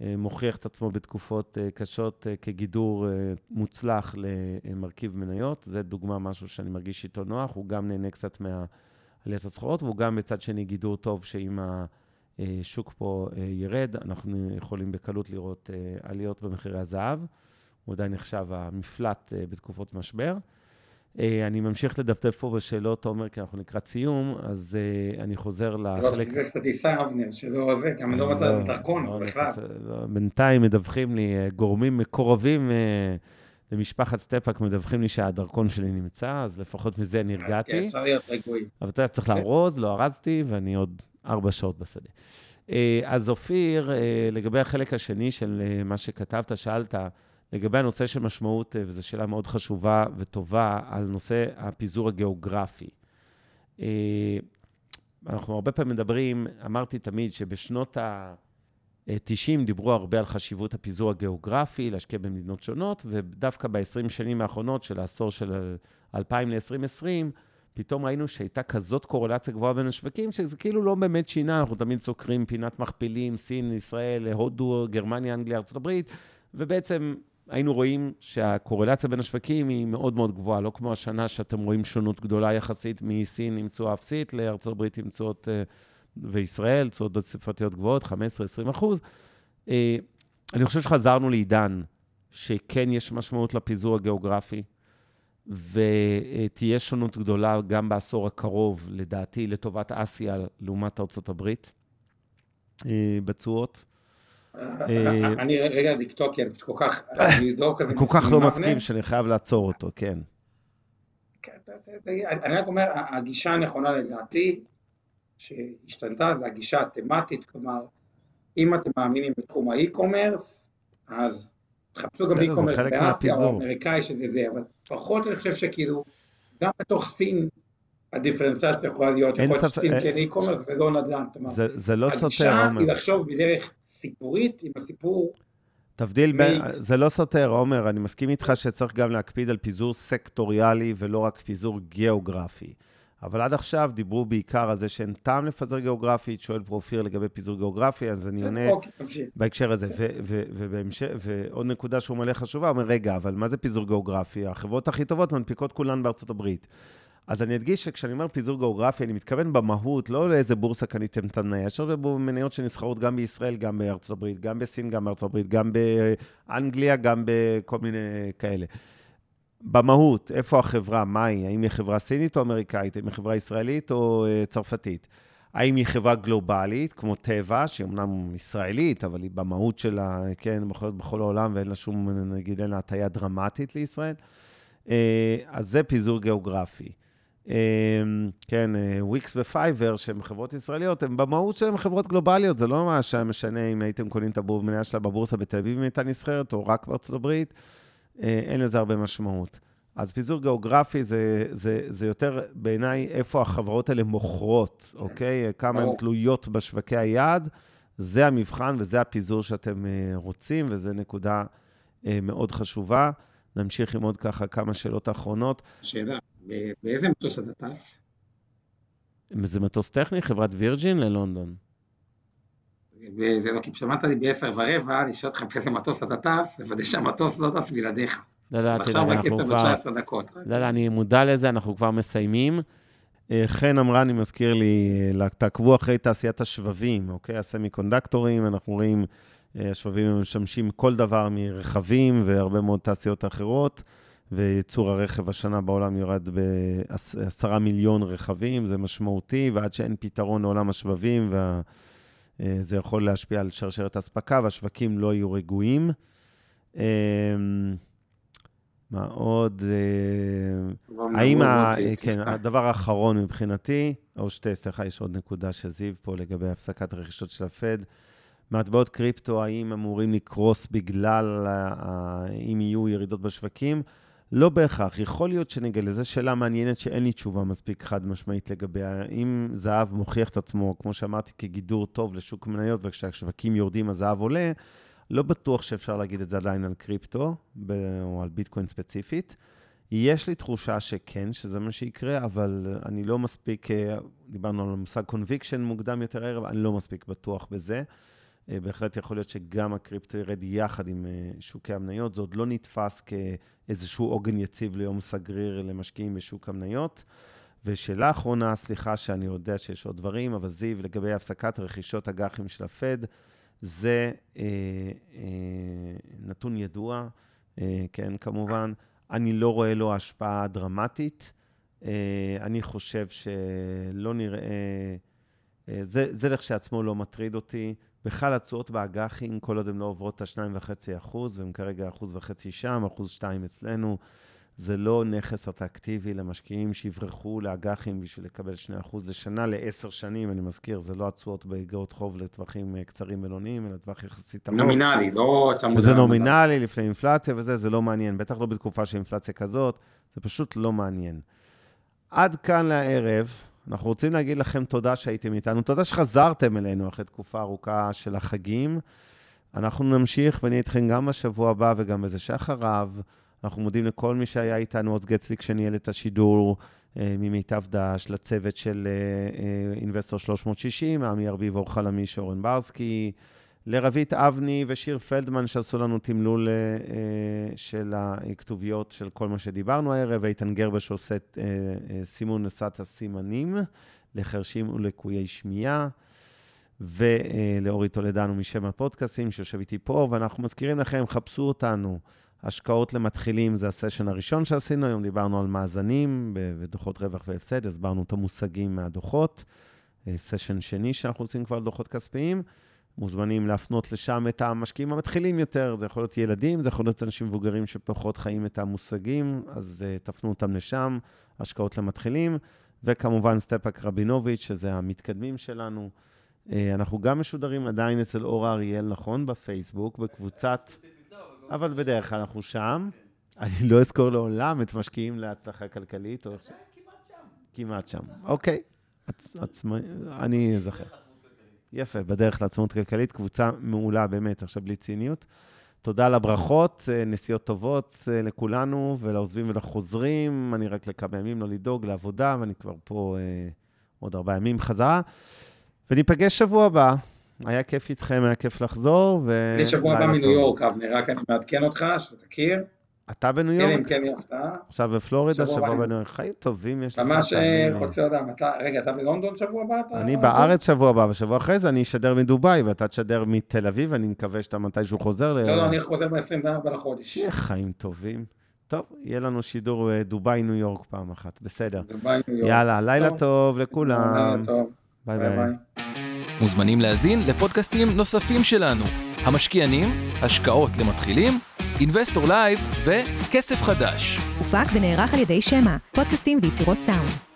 אה, מוכיח את עצמו בתקופות אה, קשות אה, כגידור מוצלח למרכיב מניות. זה דוגמה, משהו שאני מרגיש איתו נוח. הוא גם נהנה קצת מעליית הסחורות, והוא גם בצד שני גידור טוב, שאם השוק פה ירד, אנחנו יכולים בקלות לראות עליות במחירי הזהב. הוא עדיין נחשב המפלט בתקופות משבר. אני ממשיך לדפדף פה בשאלות, תומר, כי אנחנו לקראת סיום, אז אני חוזר לחלק... לא, זה טיסה, אבנר, שלא זה, גם לא מצא דרכון, לא, בכלל. בינתיים מדווחים לי גורמים מקורבים למשפחת סטפאק מדווחים לי שהדרכון שלי נמצא, אז לפחות מזה נרגעתי. אז כן, אפשר להיות רגועים. אבל אתה צריך כן. לארוז, לא ארזתי, ואני עוד ארבע שעות בשדה. אה, אז אופיר, אה, לגבי החלק השני של אה, מה שכתבת, שאלת, לגבי הנושא של משמעות, וזו שאלה מאוד חשובה וטובה, על נושא הפיזור הגיאוגרפי. אנחנו הרבה פעמים מדברים, אמרתי תמיד שבשנות ה... 90 דיברו הרבה על חשיבות הפיזור הגיאוגרפי, להשקיע במדינות שונות, ודווקא ב-20 שנים האחרונות של העשור של 2000 ל-2020, פתאום ראינו שהייתה כזאת קורלציה גבוהה בין השווקים, שזה כאילו לא באמת שינה, אנחנו תמיד סוקרים פינת מכפילים, סין, ישראל, הודו, גרמניה, אנגליה, ארה"ב, ובעצם היינו רואים שהקורלציה בין השווקים היא מאוד מאוד גבוהה, לא כמו השנה שאתם רואים שונות גדולה יחסית מסין עם תשואה אפסית לארה"ב עם תשואות... וישראל, תשואות דו ספרתיות גבוהות, 15-20 אחוז. אה, אני חושב שחזרנו לעידן שכן יש משמעות לפיזור הגיאוגרפי, ותהיה שונות גדולה גם בעשור הקרוב, לדעתי, לטובת אסיה לעומת ארצות הברית, אה, בתשואות. אה, אני רגע דקטוק, כי אני כל כך, אני כל כך לא מסכים שאני חייב לעצור אותו, כן. כן אני רק אומר, הגישה הנכונה לדעתי, שהשתנתה זה הגישה התמטית, כלומר, אם אתם מאמינים בתחום ה e-commerce, אז תחפשו גם e-commerce באסיה או אמריקאי שזה זה, אבל פחות אני חושב שכאילו, גם בתוך סין הדיפרנציאציה יכולה להיות, יכול להיות שסין כן e-commerce ולא נדל"ן, זה, זה לא סותר, עומר. הגישה היא לחשוב בדרך סיפורית, עם הסיפור תבדיל בין, זה לא סותר, עומר, אני מסכים איתך שצריך גם להקפיד על פיזור סקטוריאלי ולא רק פיזור גיאוגרפי. אבל עד עכשיו דיברו בעיקר על זה שאין טעם לפזר גיאוגרפית, שואל פרופיר לגבי פיזור גיאוגרפי, אז אני עונה אוקיי, בהקשר הזה. ועוד נקודה שהוא מלא חשובה, אומר, רגע, אבל מה זה פיזור גיאוגרפי? החברות הכי טובות מנפיקות כולן בארצות הברית. אז אני אדגיש שכשאני אומר פיזור גיאוגרפי, אני מתכוון במהות, לא לאיזה בורסה קניתם את המניה, יש הרבה מניות שנסחרות גם בישראל, גם בארצות הברית, גם בסין, גם בארצות הברית, גם באנגליה, גם בכל מיני כאלה. במהות, איפה החברה, מה היא, האם היא חברה סינית או אמריקאית, האם היא חברה ישראלית או uh, צרפתית? האם היא חברה גלובלית, כמו טבע, שהיא אמנם ישראלית, אבל היא במהות שלה, כן, מוכרת בכל העולם ואין לה שום, נגיד, אין לה הטיה דרמטית לישראל. Uh, אז זה פיזור גיאוגרפי. Uh, כן, Wix ו Fiverr, שהן חברות ישראליות, הן במהות שלהן חברות גלובליות, זה לא ממש משנה אם הייתם קונים את המניה שלה בבורסה בתל אביב אם הייתה נסחרת, או רק בארצות הברית. אה, אין לזה הרבה משמעות. אז פיזור גיאוגרפי זה, זה, זה יותר בעיניי איפה החברות האלה מוכרות, אוקיי? כמה הן תלויות בשווקי היעד, זה המבחן וזה הפיזור שאתם אה, רוצים, וזו נקודה אה, מאוד חשובה. נמשיך עם עוד ככה כמה שאלות אחרונות. שאלה, באיזה מטוס אתה טס? זה מטוס טכני, חברת וירג'ין ללונדון. וזה לא, כי שמעת לי בעשר ורבע, אני שואל אותך באיזה מטוס אתה טס, לוודא שהמטוס לא טס בלעדיך. לא, לא, תראה, אנחנו כבר... עכשיו רק 10 דקות. לא, לא, אני מודע לזה, אנחנו כבר מסיימים. אה, חן אמרה, אני מזכיר לי, אה, תעקבו אחרי תעשיית השבבים, אוקיי? הסמי קונדקטורים, אנחנו רואים, אה, השבבים משמשים כל דבר מרכבים והרבה מאוד תעשיות אחרות, וייצור הרכב השנה בעולם יורד בעשרה מיליון רכבים, זה משמעותי, ועד שאין פתרון לעולם השבבים וה... אה, זה יכול להשפיע על שרשרת אספקה, והשווקים לא יהיו רגועים. אה, מה עוד? אה, האם, ה... כן, הדבר האחרון מבחינתי, או שתי, סליחה, יש עוד נקודה של זיו פה לגבי הפסקת הרכישות של הפד. מטבעות קריפטו, האם אמורים לקרוס בגלל, אם יהיו ירידות בשווקים? לא בהכרח. יכול להיות שנגלה, זו שאלה מעניינת שאין לי תשובה מספיק חד משמעית לגביה. אם זהב מוכיח את עצמו, כמו שאמרתי, כגידור טוב לשוק מניות, וכשהשווקים יורדים הזהב עולה, לא בטוח שאפשר להגיד את זה עדיין על קריפטו, או על ביטקוין ספציפית. יש לי תחושה שכן, שזה מה שיקרה, אבל אני לא מספיק, אה, דיברנו על המושג conviction מוקדם יותר הערב, אני לא מספיק בטוח בזה. אה, בהחלט יכול להיות שגם הקריפטו ירד יחד עם אה, שוקי המניות. זה עוד לא נתפס כאיזשהו עוגן יציב ליום סגריר למשקיעים בשוק המניות. ושאלה אחרונה, סליחה שאני יודע שיש עוד דברים, אבל זיו, לגבי הפסקת רכישות אג"חים של הפד, זה אה, אה, נתון ידוע. כן, כמובן. אני לא רואה לו השפעה דרמטית. אני חושב שלא נראה... זה, זה לכשעצמו לא מטריד אותי. בכלל התשואות באג"חים, כל עוד הן לא עוברות את ה-2.5%, והן כרגע 1.5% שם, 1.2% אצלנו, זה לא נכס אטרקטיבי למשקיעים שיברחו לאג"חים בשביל לקבל 2% לשנה לעשר שנים, אני מזכיר, זה לא התשואות באגרות חוב לטווחים אה, קצרים מלוניים, אלא טווח יחסית ארוך. נומינלי, לא צמוד. זה נומינלי לפני אינפלציה וזה, זה לא מעניין, בטח לא בתקופה של אינפלציה כזאת, זה פשוט לא מעניין. עד כאן לערב. אנחנו רוצים להגיד לכם תודה שהייתם איתנו, תודה שחזרתם אלינו אחרי תקופה ארוכה של החגים. אנחנו נמשיך ונהיה איתכם גם בשבוע הבא וגם בזה שאחריו. אנחנו מודים לכל מי שהיה איתנו, עוז גצליק שניהל את השידור אה, ממיטב דש, לצוות של אינבסטור אה, 360, עמי ארביב, אור חלמי, שורן ברסקי, לרבית אבני ושיר פלדמן שעשו לנו תמלול אה, של הכתוביות של כל מה שדיברנו הערב, איתן גרבר שעושה סימון נסת הסימנים לחרשים ולקויי שמיעה. ולאורי טולדנו משם הפודקאסים שיושב איתי פה, ואנחנו מזכירים לכם, חפשו אותנו. השקעות למתחילים זה הסשן הראשון שעשינו, היום דיברנו על מאזנים ודוחות רווח והפסד, הסברנו את המושגים מהדוחות. סשן שני שאנחנו עושים כבר על דוחות כספיים. מוזמנים להפנות לשם את המשקיעים המתחילים יותר, זה יכול להיות ילדים, זה יכול להיות אנשים מבוגרים שפחות חיים את המושגים, אז uh, תפנו אותם לשם, השקעות למתחילים, וכמובן סטפאק רבינוביץ', שזה המתקדמים שלנו. Uh, אנחנו גם משודרים עדיין אצל אורה אריאל, נכון? בפייסבוק, בקבוצת... אבל בדרך כלל אנחנו שם. אני לא אזכור לעולם את משקיעים להצלחה כלכלית. כמעט שם. כמעט שם, אוקיי. אני אזכר. יפה, בדרך לעצמאות כלכלית, קבוצה מעולה באמת, עכשיו בלי ציניות. תודה על הברכות, אה, נסיעות טובות אה, לכולנו ולעוזבים ולחוזרים. אני רק לכמה ימים, לא לדאוג, לעבודה, ואני כבר פה אה, עוד ארבעה ימים חזרה. וניפגש שבוע הבא. היה כיף איתכם, היה כיף לחזור. ו... אני שבוע הבא מניו יורק, אבנר, רק אני מעדכן אותך, שתכיר. אתה בניו יורק? כן, כן, הפתעה. עכשיו בפלורידה, שבוע בניו יורק. חיים טובים יש לך. ממש חוצה הודעה. רגע, אתה בלונדון שבוע הבא? אני בארץ שבוע הבא, ושבוע אחרי זה אני אשדר מדובאי, ואתה תשדר מתל אביב, אני מקווה שאתה מתישהו חוזר. לא, לא, אני חוזר ב-24 לחודש. חיים טובים. טוב, יהיה לנו שידור אה, דובאי ניו יורק פעם אחת, בסדר. דובאי ניו יורק. יאללה, לילה טוב לכולם. לילה טוב. ביי ביי. מוזמנים להזין לפודקאסטים נוספים שלנו, המשקיענים, השקעות למתחילים, Investor Live וכסף חדש. הופק ונערך על ידי שמע, פודקאסטים ויצירות סאונד.